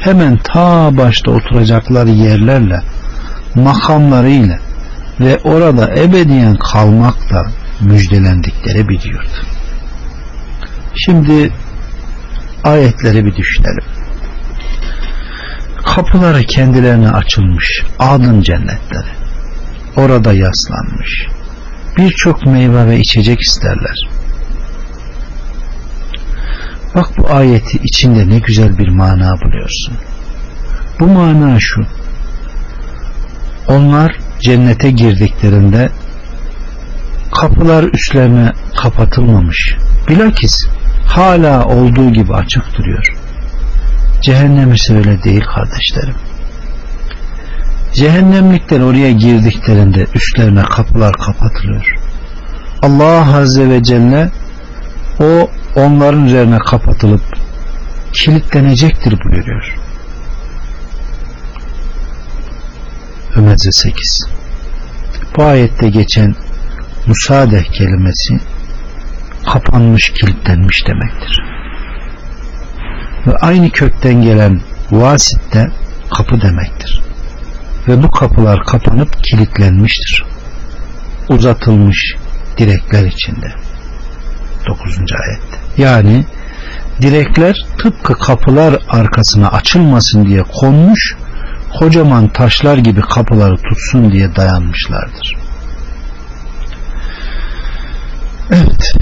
hemen ta başta oturacakları yerlerle makamlarıyla ve orada ebediyen kalmakla müjdelendikleri biliyordu. Şimdi ayetleri bir düşünelim. Kapıları kendilerine açılmış adın cennetleri. Orada yaslanmış. Birçok meyve ve içecek isterler. Bak bu ayeti içinde ne güzel bir mana buluyorsun. Bu mana şu. Onlar cennete girdiklerinde kapılar üstlerine kapatılmamış. Bilakis hala olduğu gibi açık duruyor. Cehennem ise öyle değil kardeşlerim. Cehennemlikler oraya girdiklerinde üstlerine kapılar kapatılıyor. Allah Azze ve Celle o onların üzerine kapatılıp kilitlenecektir buyuruyor. Ömeze 8 Bu ayette geçen müsaade kelimesi kapanmış kilitlenmiş demektir. Ve aynı kökten gelen vasit de kapı demektir. Ve bu kapılar kapanıp kilitlenmiştir. Uzatılmış direkler içinde. 9. ayette. Yani direkler tıpkı kapılar arkasına açılmasın diye konmuş kocaman taşlar gibi kapıları tutsun diye dayanmışlardır. Evet.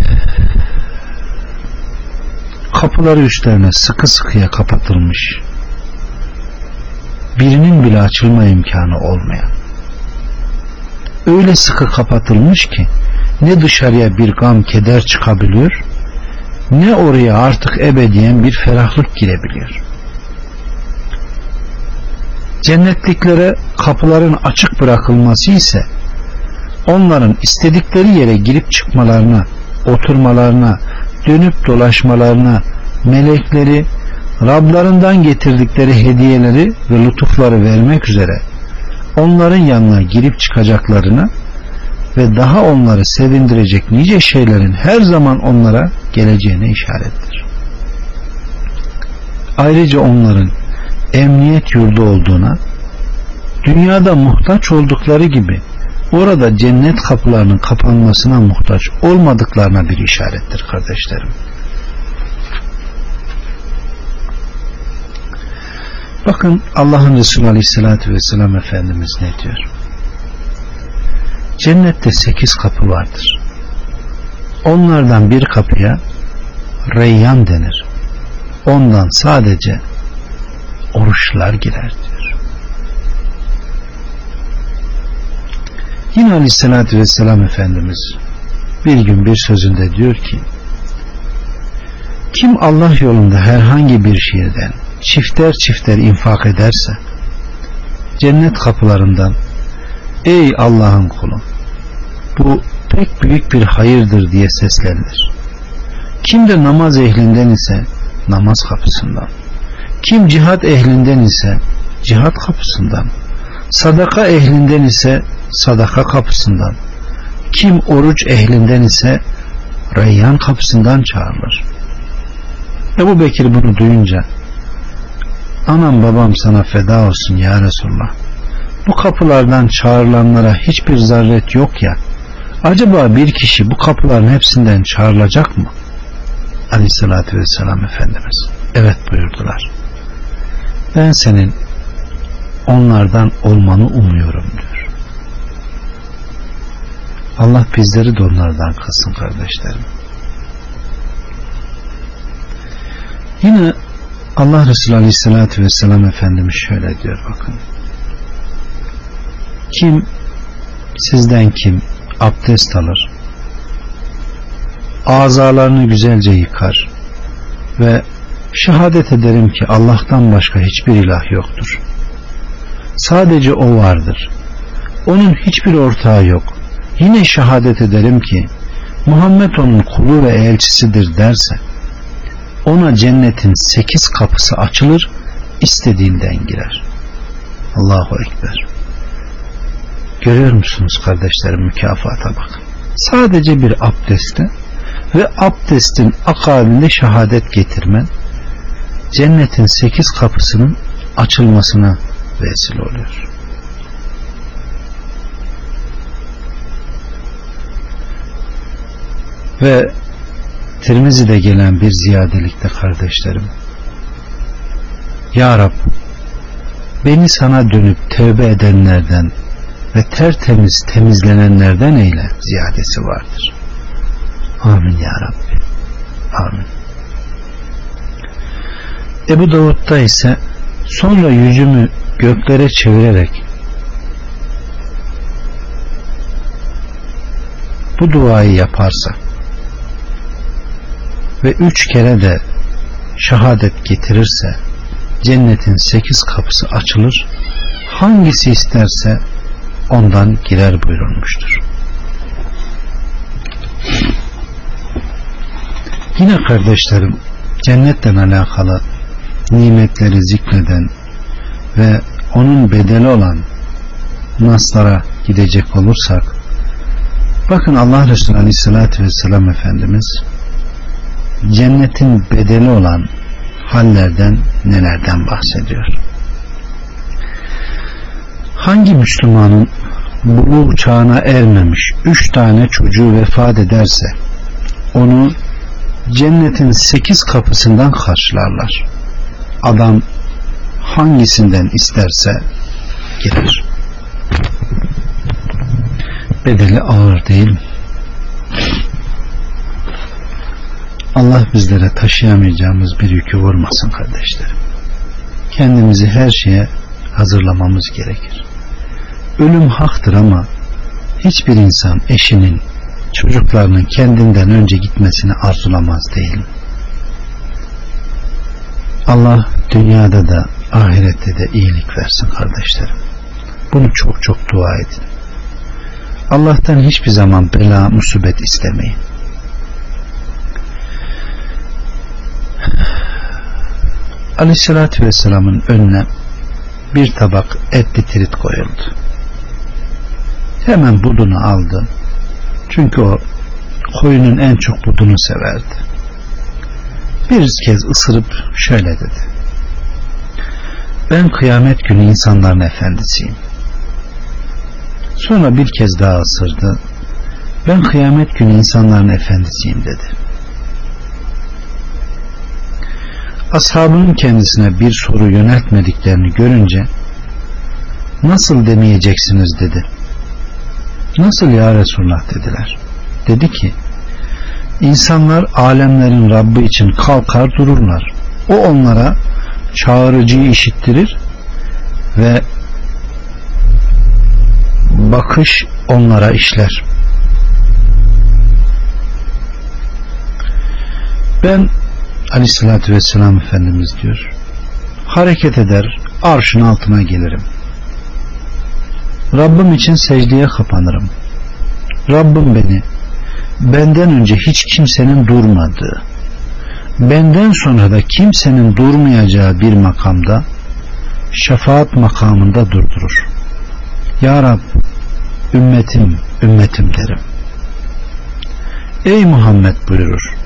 Kapıları üstlerine sıkı sıkıya kapatılmış. Birinin bile açılma imkanı olmayan. Öyle sıkı kapatılmış ki ne dışarıya bir gam keder çıkabiliyor ne oraya artık ebediyen bir ferahlık girebiliyor. Cennetliklere kapıların açık bırakılması ise onların istedikleri yere girip çıkmalarına, oturmalarına, dönüp dolaşmalarına, melekleri Rablarından getirdikleri hediyeleri ve lütufları vermek üzere onların yanına girip çıkacaklarına ve daha onları sevindirecek nice şeylerin her zaman onlara geleceğine işarettir. Ayrıca onların emniyet yurdu olduğuna, dünyada muhtaç oldukları gibi orada cennet kapılarının kapanmasına muhtaç olmadıklarına bir işarettir kardeşlerim. Bakın Allah'ın Resulü Aleyhisselatü Vesselam Efendimiz ne diyor? Cennette sekiz kapı vardır. Onlardan bir kapıya Reyyan denir. Ondan sadece oruçlar girer diyor. Yine Aleyhisselatü Vesselam Efendimiz bir gün bir sözünde diyor ki kim Allah yolunda herhangi bir şiirden çifter çifter infak ederse cennet kapılarından ey Allah'ın kulu bu pek büyük bir hayırdır diye seslenir. Kim de namaz ehlinden ise namaz kapısından. Kim cihat ehlinden ise cihat kapısından. Sadaka ehlinden ise sadaka kapısından. Kim oruç ehlinden ise Reyyan kapısından çağrılır. Ebu Bekir bunu duyunca anam babam sana feda olsun ya Resulullah bu kapılardan çağrılanlara hiçbir zarret yok ya. Acaba bir kişi bu kapıların hepsinden çağrılacak mı? Aleyhissalatü vesselam Efendimiz. Evet buyurdular. Ben senin onlardan olmanı umuyorum diyor. Allah bizleri de onlardan kılsın kardeşlerim. Yine Allah Resulü Aleyhisselatü Vesselam Efendimiz şöyle diyor bakın. Kim sizden kim abdest alır azalarını güzelce yıkar ve şehadet ederim ki Allah'tan başka hiçbir ilah yoktur. Sadece O vardır. Onun hiçbir ortağı yok. Yine şehadet ederim ki Muhammed onun kulu ve elçisidir derse ona cennetin sekiz kapısı açılır istediğinden girer Allahu Ekber görüyor musunuz kardeşlerim mükafata bakın sadece bir abdeste ve abdestin akabinde şehadet getirmen cennetin sekiz kapısının açılmasına vesile oluyor. Ve Tirmizi'de gelen bir ziyadelikte kardeşlerim Ya Rab beni sana dönüp tövbe edenlerden ve tertemiz temizlenenlerden eyle ziyadesi vardır. Amin Ya Rabbi. Amin. Ebu Davud'da ise sonra yüzümü göklere çevirerek bu duayı yaparsa ve üç kere de şehadet getirirse cennetin sekiz kapısı açılır hangisi isterse ondan girer buyurulmuştur. Yine kardeşlerim cennetten alakalı nimetleri zikreden ve onun bedeli olan naslara gidecek olursak bakın Allah Resulü Aleyhisselatü Vesselam Efendimiz cennetin bedeli olan hallerden nelerden bahsediyor. Hangi Müslümanın buluğ çağına ermemiş üç tane çocuğu vefat ederse onu cennetin sekiz kapısından karşılarlar. Adam hangisinden isterse girer. Bedeli ağır değil mi? Allah bizlere taşıyamayacağımız bir yükü vurmasın kardeşlerim. Kendimizi her şeye hazırlamamız gerekir. Ölüm haktır ama hiçbir insan eşinin, çocuklarının kendinden önce gitmesini arzulamaz değil. Allah dünyada da ahirette de iyilik versin kardeşlerim. Bunu çok çok dua edin. Allah'tan hiçbir zaman bela musibet istemeyin. Aleyhissalatü Vesselam'ın önüne bir tabak etli tirit koyuldu. Hemen budunu aldı. Çünkü o koyunun en çok budunu severdi. Bir kez ısırıp şöyle dedi. Ben kıyamet günü insanların efendisiyim. Sonra bir kez daha ısırdı. Ben kıyamet günü insanların efendisiyim dedi. Ashabının kendisine bir soru yöneltmediklerini görünce nasıl demeyeceksiniz dedi. Nasıl ya Resulullah dediler. Dedi ki insanlar alemlerin Rabbi için kalkar dururlar. O onlara çağırıcıyı işittirir ve bakış onlara işler. Ben aleyhissalatü vesselam Efendimiz diyor hareket eder arşın altına gelirim Rabbim için secdeye kapanırım. Rabbim beni benden önce hiç kimsenin durmadığı benden sonra da kimsenin durmayacağı bir makamda şefaat makamında durdurur. Ya Rab ümmetim ümmetim derim. Ey Muhammed buyurur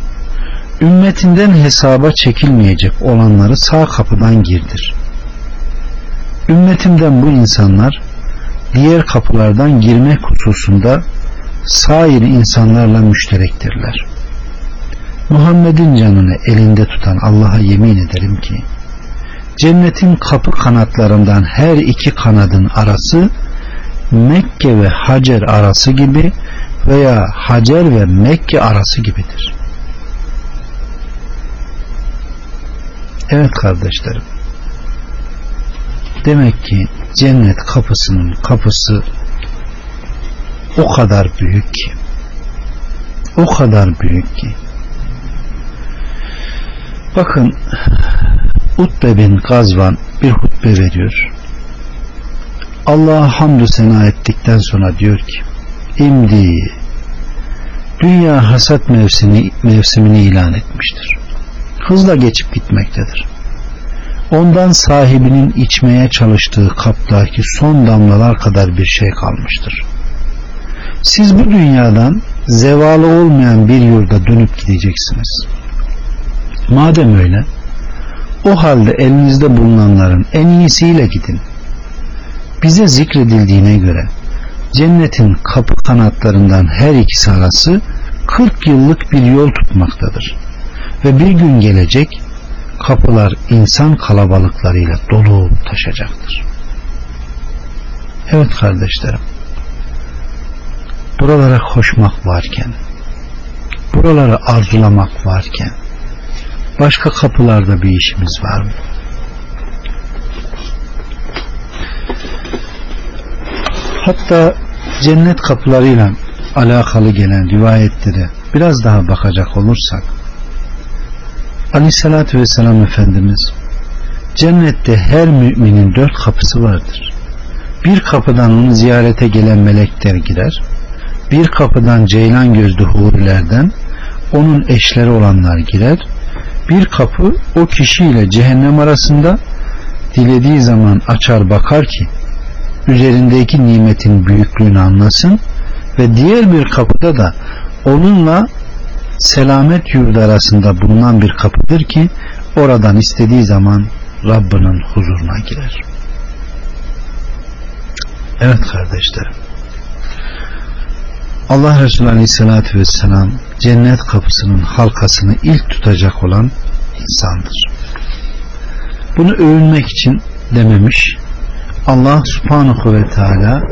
ümmetinden hesaba çekilmeyecek olanları sağ kapıdan girdir. Ümmetimden bu insanlar diğer kapılardan girmek hususunda sair insanlarla müşterektirler. Muhammed'in canını elinde tutan Allah'a yemin ederim ki cennetin kapı kanatlarından her iki kanadın arası Mekke ve Hacer arası gibi veya Hacer ve Mekke arası gibidir. Evet kardeşlerim. Demek ki cennet kapısının kapısı o kadar büyük ki o kadar büyük ki. Bakın Utbe bin Gazvan bir hutbe veriyor. Allah'a hamdü sena ettikten sonra diyor ki imdi dünya hasat mevsimi, mevsimini ilan etmiştir. Hızla geçip gitmektedir. Ondan sahibinin içmeye çalıştığı kaptaki son damlalar kadar bir şey kalmıştır. Siz bu dünyadan zevalı olmayan bir yurda dönüp gideceksiniz. Madem öyle, o halde elinizde bulunanların en iyisiyle gidin. Bize zikredildiğine göre cennetin kapı kanatlarından her ikisi arası 40 yıllık bir yol tutmaktadır. Ve bir gün gelecek kapılar insan kalabalıklarıyla dolu taşacaktır. Evet kardeşlerim. Buralara koşmak varken, buraları arzulamak varken, başka kapılarda bir işimiz var mı? Hatta cennet kapılarıyla alakalı gelen rivayetlere biraz daha bakacak olursak Aleyhissalatü vesselam Efendimiz cennette her müminin dört kapısı vardır. Bir kapıdan onu ziyarete gelen melekler girer. Bir kapıdan ceylan gözlü hurilerden onun eşleri olanlar girer. Bir kapı o kişiyle cehennem arasında dilediği zaman açar bakar ki üzerindeki nimetin büyüklüğünü anlasın ve diğer bir kapıda da onunla selamet yurdu arasında bulunan bir kapıdır ki oradan istediği zaman Rabbinin huzuruna girer. Evet kardeşlerim. Allah Resulü Aleyhisselatü Vesselam cennet kapısının halkasını ilk tutacak olan insandır. Bunu övünmek için dememiş. Allah Subhanahu ve Teala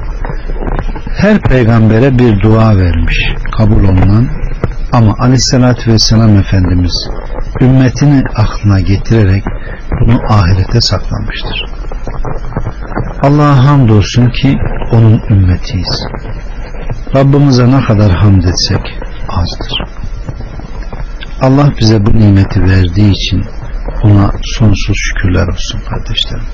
her peygambere bir dua vermiş. Kabul olunan ama aleyhissalatü vesselam Efendimiz ümmetini aklına getirerek bunu ahirete saklamıştır. Allah'a hamdolsun ki onun ümmetiyiz. Rabbimize ne kadar hamd etsek azdır. Allah bize bu nimeti verdiği için ona sonsuz şükürler olsun kardeşlerim.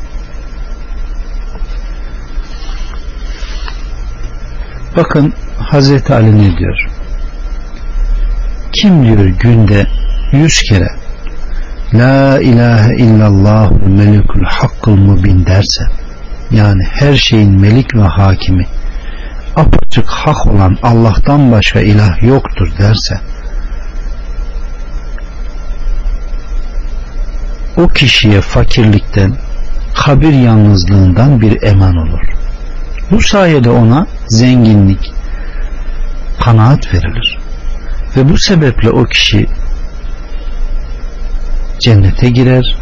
Bakın Hazreti Ali ne diyor? Kim diyor günde yüz kere La ilahe illallah melikul hakkul mubin derse yani her şeyin melik ve hakimi apaçık hak olan Allah'tan başka ilah yoktur derse o kişiye fakirlikten kabir yalnızlığından bir eman olur. Bu sayede ona zenginlik, kanaat verilir. Ve bu sebeple o kişi cennete girer,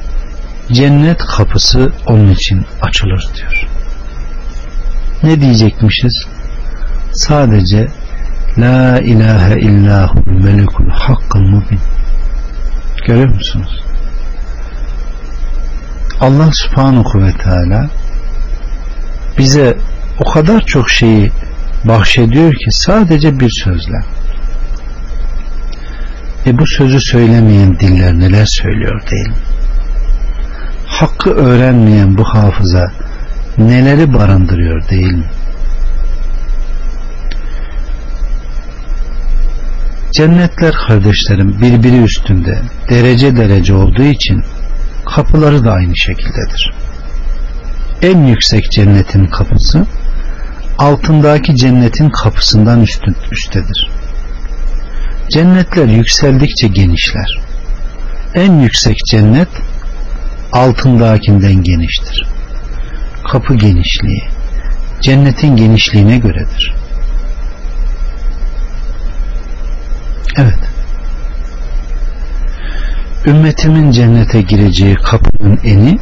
cennet kapısı onun için açılır diyor. Ne diyecekmişiz? Sadece La ilahe illahul melikul hakkul mubin. Görüyor musunuz? Allah subhanahu ve teala bize o kadar çok şeyi bahşediyor ki sadece bir sözle. E bu sözü söylemeyen diller neler söylüyor değil mi? Hakkı öğrenmeyen bu hafıza neleri barındırıyor değil mi? Cennetler kardeşlerim birbiri üstünde derece derece olduğu için kapıları da aynı şekildedir. En yüksek cennetin kapısı altındaki cennetin kapısından üstün, üstedir. Cennetler yükseldikçe genişler. En yüksek cennet altındakinden geniştir. Kapı genişliği cennetin genişliğine göredir. Evet. Ümmetimin cennete gireceği kapının eni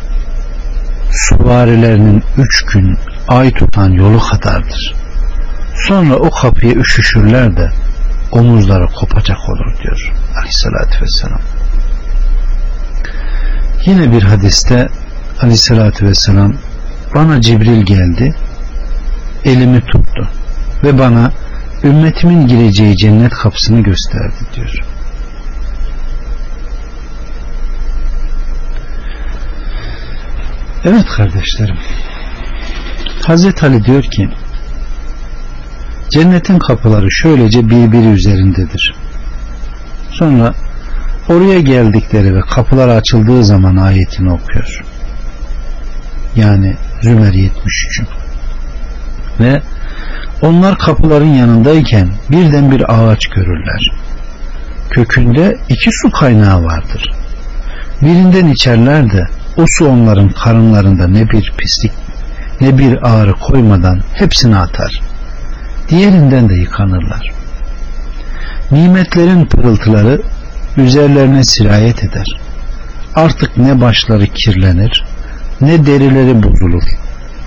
suvarilerinin üç gün ay tutan yolu kadardır. Sonra o kapıya üşüşürler de omuzları kopacak olur diyor aleyhissalatü vesselam. Yine bir hadiste aleyhissalatü vesselam bana Cibril geldi elimi tuttu ve bana ümmetimin gireceği cennet kapısını gösterdi diyor. Evet kardeşlerim. Hazreti Ali diyor ki cennetin kapıları şöylece birbiri üzerindedir. Sonra oraya geldikleri ve kapılar açıldığı zaman ayetini okuyor. Yani Zümer 73. Ve onlar kapıların yanındayken birden bir ağaç görürler. Kökünde iki su kaynağı vardır. Birinden içerler de o su onların karınlarında ne bir pislik ne bir ağrı koymadan hepsini atar. Diğerinden de yıkanırlar. Nimetlerin pırıltıları üzerlerine sirayet eder. Artık ne başları kirlenir ne derileri bozulur.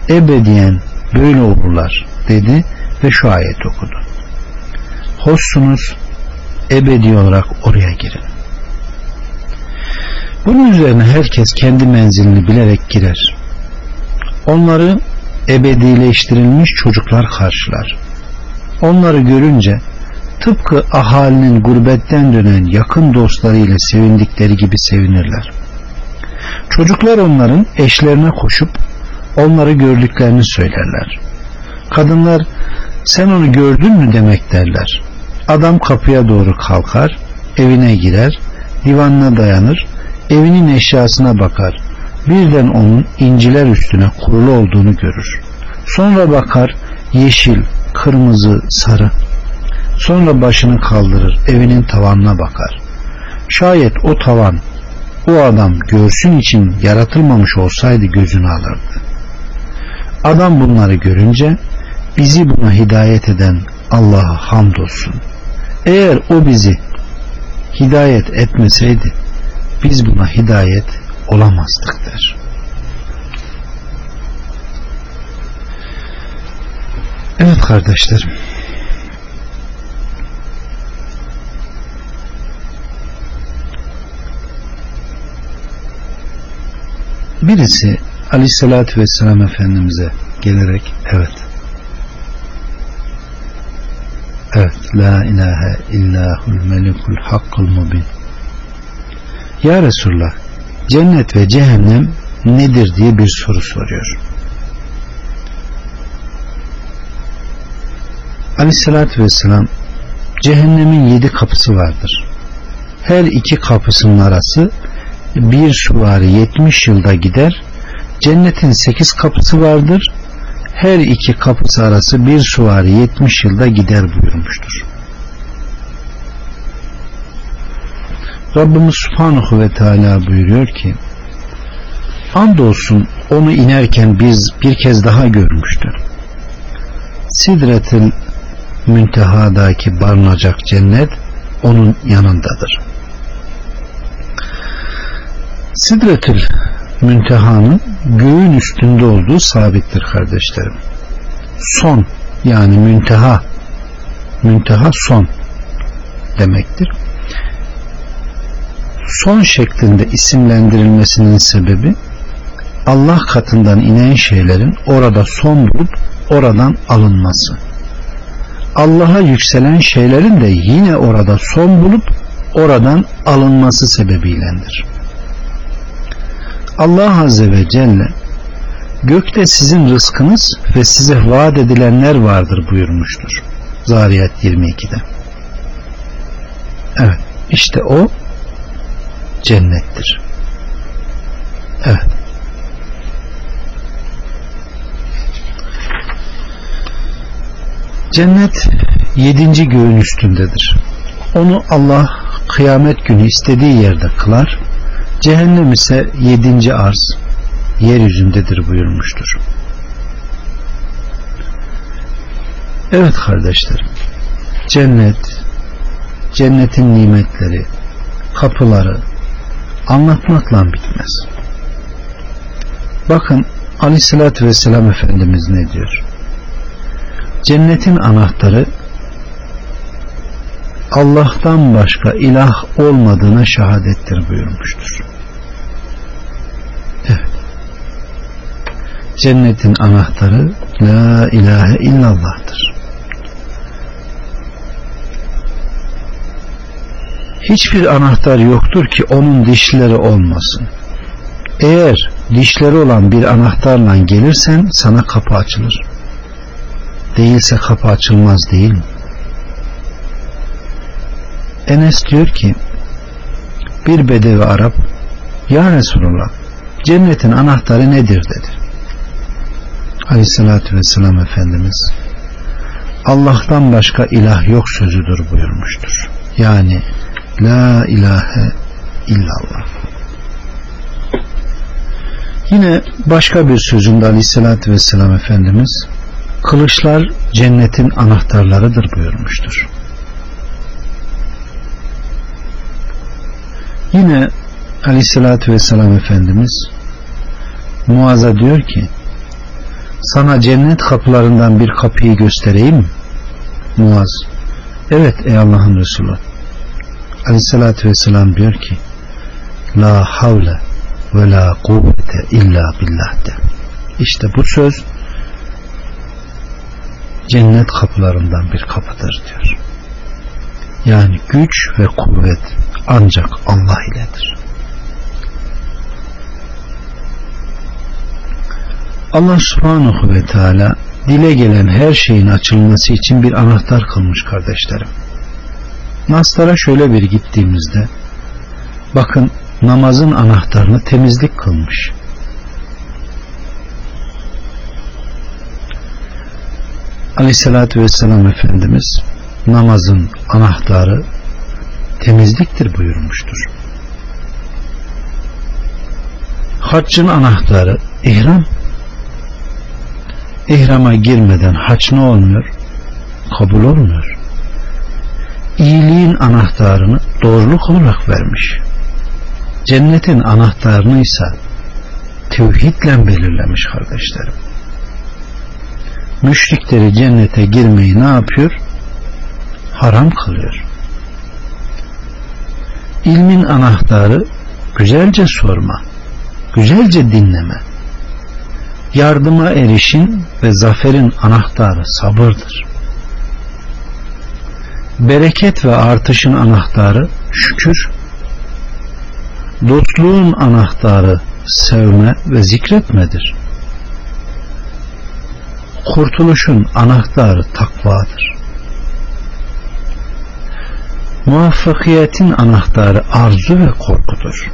Ebediyen böyle olurlar dedi ve şu ayet okudu. Hoşsunuz ebedi olarak oraya girin. Bunun üzerine herkes kendi menzilini bilerek girer. Onları ebedileştirilmiş çocuklar karşılar. Onları görünce tıpkı ahalinin gurbetten dönen yakın dostlarıyla sevindikleri gibi sevinirler. Çocuklar onların eşlerine koşup onları gördüklerini söylerler. Kadınlar sen onu gördün mü demek derler. Adam kapıya doğru kalkar, evine girer, divanına dayanır, evinin eşyasına bakar. Birden onun inciler üstüne kurulu olduğunu görür. Sonra bakar yeşil, kırmızı, sarı. Sonra başını kaldırır, evinin tavanına bakar. Şayet o tavan o adam görsün için yaratılmamış olsaydı gözünü alırdı. Adam bunları görünce bizi buna hidayet eden Allah'a hamdolsun. Eğer o bizi hidayet etmeseydi biz buna hidayet olamazdık der. Evet kardeşlerim. Birisi Aleyhisselatü Vesselam Efendimiz'e gelerek evet evet la ilahe illahul melikul hakkul mubin ya Resulullah cennet ve cehennem nedir diye bir soru soruyor. Aleyhissalatü vesselam cehennemin yedi kapısı vardır. Her iki kapısının arası bir suvari yetmiş yılda gider Cennetin sekiz kapısı vardır. Her iki kapısı arası bir suvari 70 yılda gider buyurmuştur. Rabbimiz Subhanahu ve Teala buyuruyor ki Andolsun onu inerken biz bir kez daha görmüştü. Sidretil müntehadaki barınacak cennet onun yanındadır. Sidretül müntehanın göğün üstünde olduğu sabittir kardeşlerim. Son yani münteha münteha son demektir. Son şeklinde isimlendirilmesinin sebebi Allah katından inen şeylerin orada son bulup oradan alınması. Allah'a yükselen şeylerin de yine orada son bulup oradan alınması sebebiylendir. Allah Azze ve Celle gökte sizin rızkınız ve size vaat edilenler vardır buyurmuştur. Zariyat 22'de. Evet işte o cennettir. Evet. Cennet yedinci göğün üstündedir. Onu Allah kıyamet günü istediği yerde kılar. Cehennem ise yedinci arz yeryüzündedir buyurmuştur. Evet kardeşlerim cennet cennetin nimetleri kapıları anlatmakla bitmez. Bakın aleyhissalatü vesselam Efendimiz ne diyor? Cennetin anahtarı Allah'tan başka ilah olmadığına şehadettir buyurmuştur. Evet. Cennetin anahtarı La ilahe illallah'tır. Hiçbir anahtar yoktur ki onun dişleri olmasın. Eğer dişleri olan bir anahtarla gelirsen sana kapı açılır. Değilse kapı açılmaz değil mi? Enes diyor ki bir bedevi Arap Ya Resulullah cennetin anahtarı nedir dedi. Aleyhissalatü vesselam Efendimiz Allah'tan başka ilah yok sözüdür buyurmuştur. Yani La ilahe illallah. Yine başka bir sözünde Aleyhisselatü Vesselam Efendimiz kılıçlar cennetin anahtarlarıdır buyurmuştur. Yine Aleyhisselatü Vesselam Efendimiz Muaz'a diyor ki sana cennet kapılarından bir kapıyı göstereyim? Muaz evet ey Allah'ın Resulü Aleyhisselatü Vesselam diyor ki La havle ve la kuvvete illa billah de. İşte bu söz cennet kapılarından bir kapıdır diyor. Yani güç ve kuvvet ancak Allah iledir. Allah subhanahu ve teala dile gelen her şeyin açılması için bir anahtar kılmış kardeşlerim. Naslara şöyle bir gittiğimizde bakın namazın anahtarını temizlik kılmış. Aleyhissalatü vesselam Efendimiz namazın anahtarı temizliktir buyurmuştur. Haccın anahtarı ihram. İhrama girmeden haç ne olmuyor? Kabul olmuyor. İyiliğin anahtarını doğruluk olarak vermiş. Cennetin anahtarını ise tevhidle belirlemiş kardeşlerim. Müşrikleri cennete girmeyi ne yapıyor? Haram kılıyor. İlmin anahtarı güzelce sorma, güzelce dinleme. Yardıma erişin ve zaferin anahtarı sabırdır. Bereket ve artışın anahtarı şükür. Dostluğun anahtarı sevme ve zikretmedir. Kurtuluşun anahtarı takvadır. Muvaffakiyetin anahtarı arzu ve korkudur.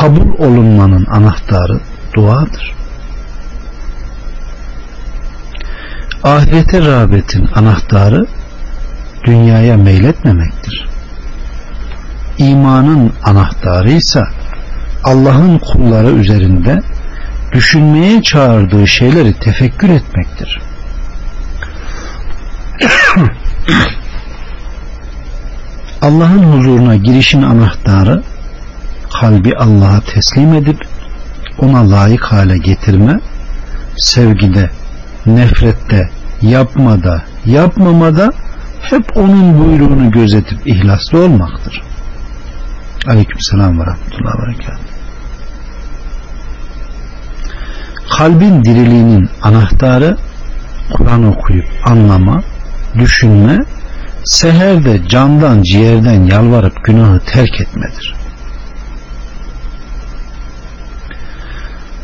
kabul olunmanın anahtarı duadır. Ahirete rağbetin anahtarı dünyaya meyletmemektir. İmanın anahtarı ise Allah'ın kulları üzerinde düşünmeye çağırdığı şeyleri tefekkür etmektir. (coughs) Allah'ın huzuruna girişin anahtarı kalbi Allah'a teslim edip ona layık hale getirme, sevgide, nefrette, yapmada, yapmamada hep onun buyruğunu gözetip ihlaslı olmaktır. Aleykümselam ve rahmetullahi ve berekatuhu. Kalbin diriliğinin anahtarı Kur'an okuyup anlama, düşünme, seherde candan ciğerden yalvarıp günahı terk etmedir.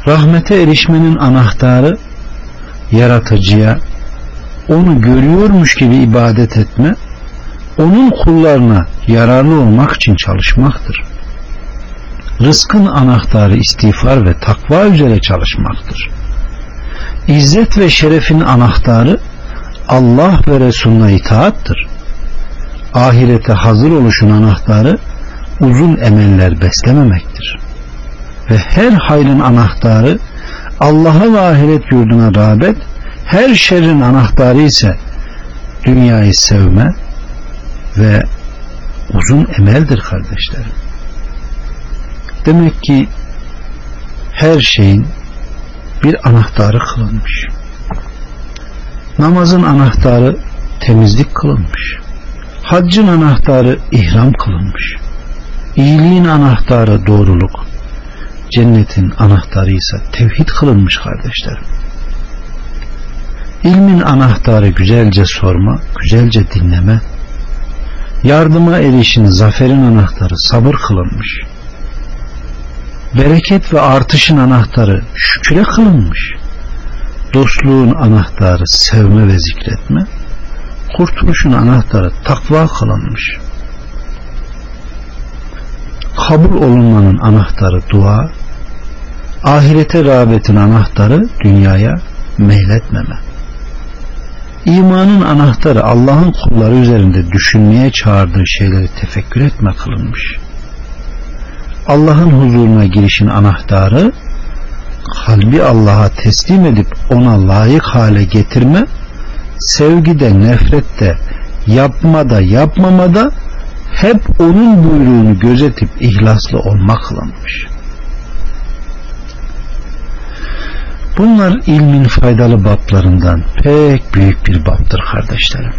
Rahmete erişmenin anahtarı yaratıcıya onu görüyormuş gibi ibadet etme, onun kullarına yararlı olmak için çalışmaktır. Rızkın anahtarı istiğfar ve takva üzere çalışmaktır. İzzet ve şerefin anahtarı Allah ve Resulüne itaattır. Ahirete hazır oluşun anahtarı uzun emeller beslememektir. Ve her hayrın anahtarı Allah'a ve ahiret yurduna rağbet, her şerrin anahtarı ise dünyayı sevme ve uzun emeldir kardeşlerim. Demek ki her şeyin bir anahtarı kılınmış. Namazın anahtarı temizlik kılınmış. Haccın anahtarı ihram kılınmış. İyiliğin anahtarı doğruluk. Cennetin anahtarı ise tevhid kılınmış kardeşlerim. İlmin anahtarı güzelce sorma, güzelce dinleme. Yardıma erişin zaferin anahtarı sabır kılınmış. Bereket ve artışın anahtarı şüküre kılınmış. Dostluğun anahtarı sevme ve zikretme. Kurtuluşun anahtarı takva kılınmış. Kabul olunmanın anahtarı dua, ahirete rağbetin anahtarı dünyaya meyletmeme. İmanın anahtarı Allah'ın kulları üzerinde düşünmeye çağırdığı şeyleri tefekkür etme kılınmış. Allah'ın huzuruna girişin anahtarı kalbi Allah'a teslim edip ona layık hale getirme, sevgide, nefrette, yapmada, yapmamada hep onun buyruğunu gözetip ihlaslı olmak kılınmış. Bunlar ilmin faydalı bablarından pek büyük bir babdır kardeşlerim.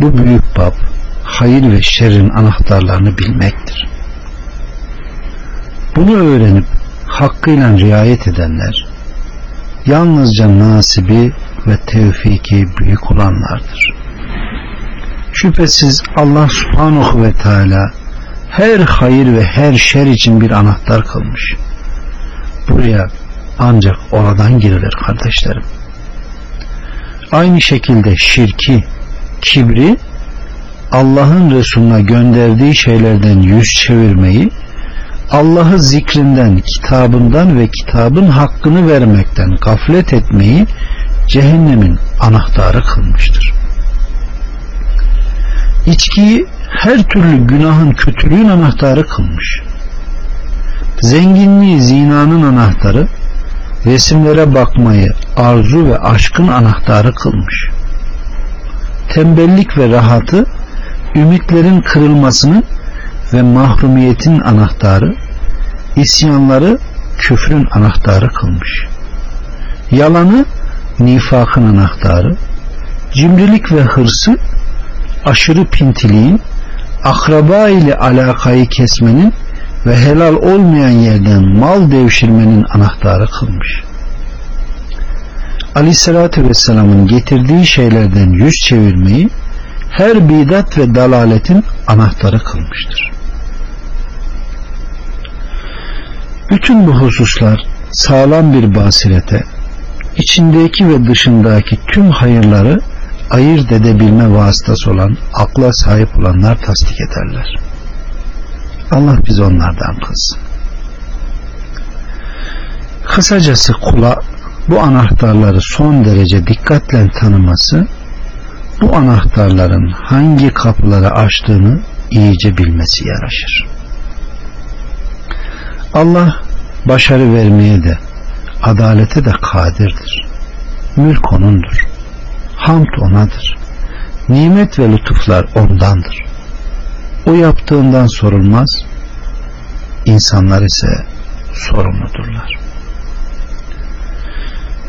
Bu büyük bab hayır ve şerrin anahtarlarını bilmektir. Bunu öğrenip hakkıyla riayet edenler yalnızca nasibi ve tevfiki büyük olanlardır. Şüphesiz Allah subhanahu ve teala her hayır ve her şer için bir anahtar kılmış. Buraya ancak oradan girilir kardeşlerim. Aynı şekilde şirki, kibri, Allah'ın Resulüne gönderdiği şeylerden yüz çevirmeyi, Allah'ı zikrinden, kitabından ve kitabın hakkını vermekten gaflet etmeyi cehennemin anahtarı kılmıştır. İçkiyi her türlü günahın kötülüğün anahtarı kılmış. Zenginliği zinanın anahtarı, resimlere bakmayı arzu ve aşkın anahtarı kılmış. Tembellik ve rahatı ümitlerin kırılmasını ve mahrumiyetin anahtarı, isyanları küfrün anahtarı kılmış. Yalanı nifakın anahtarı, cimrilik ve hırsı aşırı pintiliğin, akraba ile alakayı kesmenin ve helal olmayan yerden mal devşirmenin anahtarı kılmış. Aleyhissalatü Vesselam'ın getirdiği şeylerden yüz çevirmeyi her bidat ve dalaletin anahtarı kılmıştır. Bütün bu hususlar sağlam bir basirete, içindeki ve dışındaki tüm hayırları ayırt edebilme vasıtası olan akla sahip olanlar tasdik ederler. Allah biz onlardan kılsın. Kısacası kula bu anahtarları son derece dikkatle tanıması, bu anahtarların hangi kapıları açtığını iyice bilmesi yaraşır. Allah başarı vermeye de adalete de kadirdir. Mülk onundur. Hamd onadır. Nimet ve lütuflar ondandır. O yaptığından sorulmaz. İnsanlar ise sorumludurlar.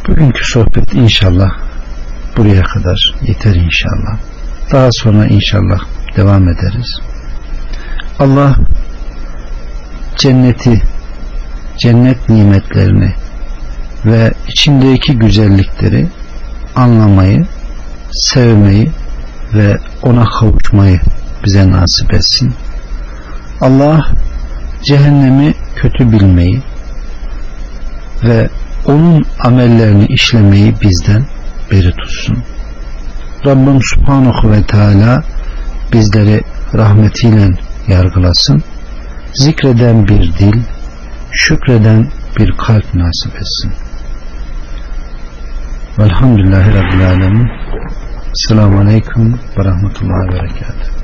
Bugünkü sohbet inşallah buraya kadar yeter inşallah. Daha sonra inşallah devam ederiz. Allah cenneti, cennet nimetlerini ve içindeki güzellikleri anlamayı, sevmeyi ve ona kavuşmayı bize nasip etsin. Allah cehennemi kötü bilmeyi ve onun amellerini işlemeyi bizden beri tutsun. Rabbim Subhanahu ve Teala bizleri rahmetiyle yargılasın. Zikreden bir dil, şükreden bir kalp nasip etsin. Velhamdülillahi Rabbil Alemin. Selamun Aleyküm ve Rahmetullahi ve Berekatuhu.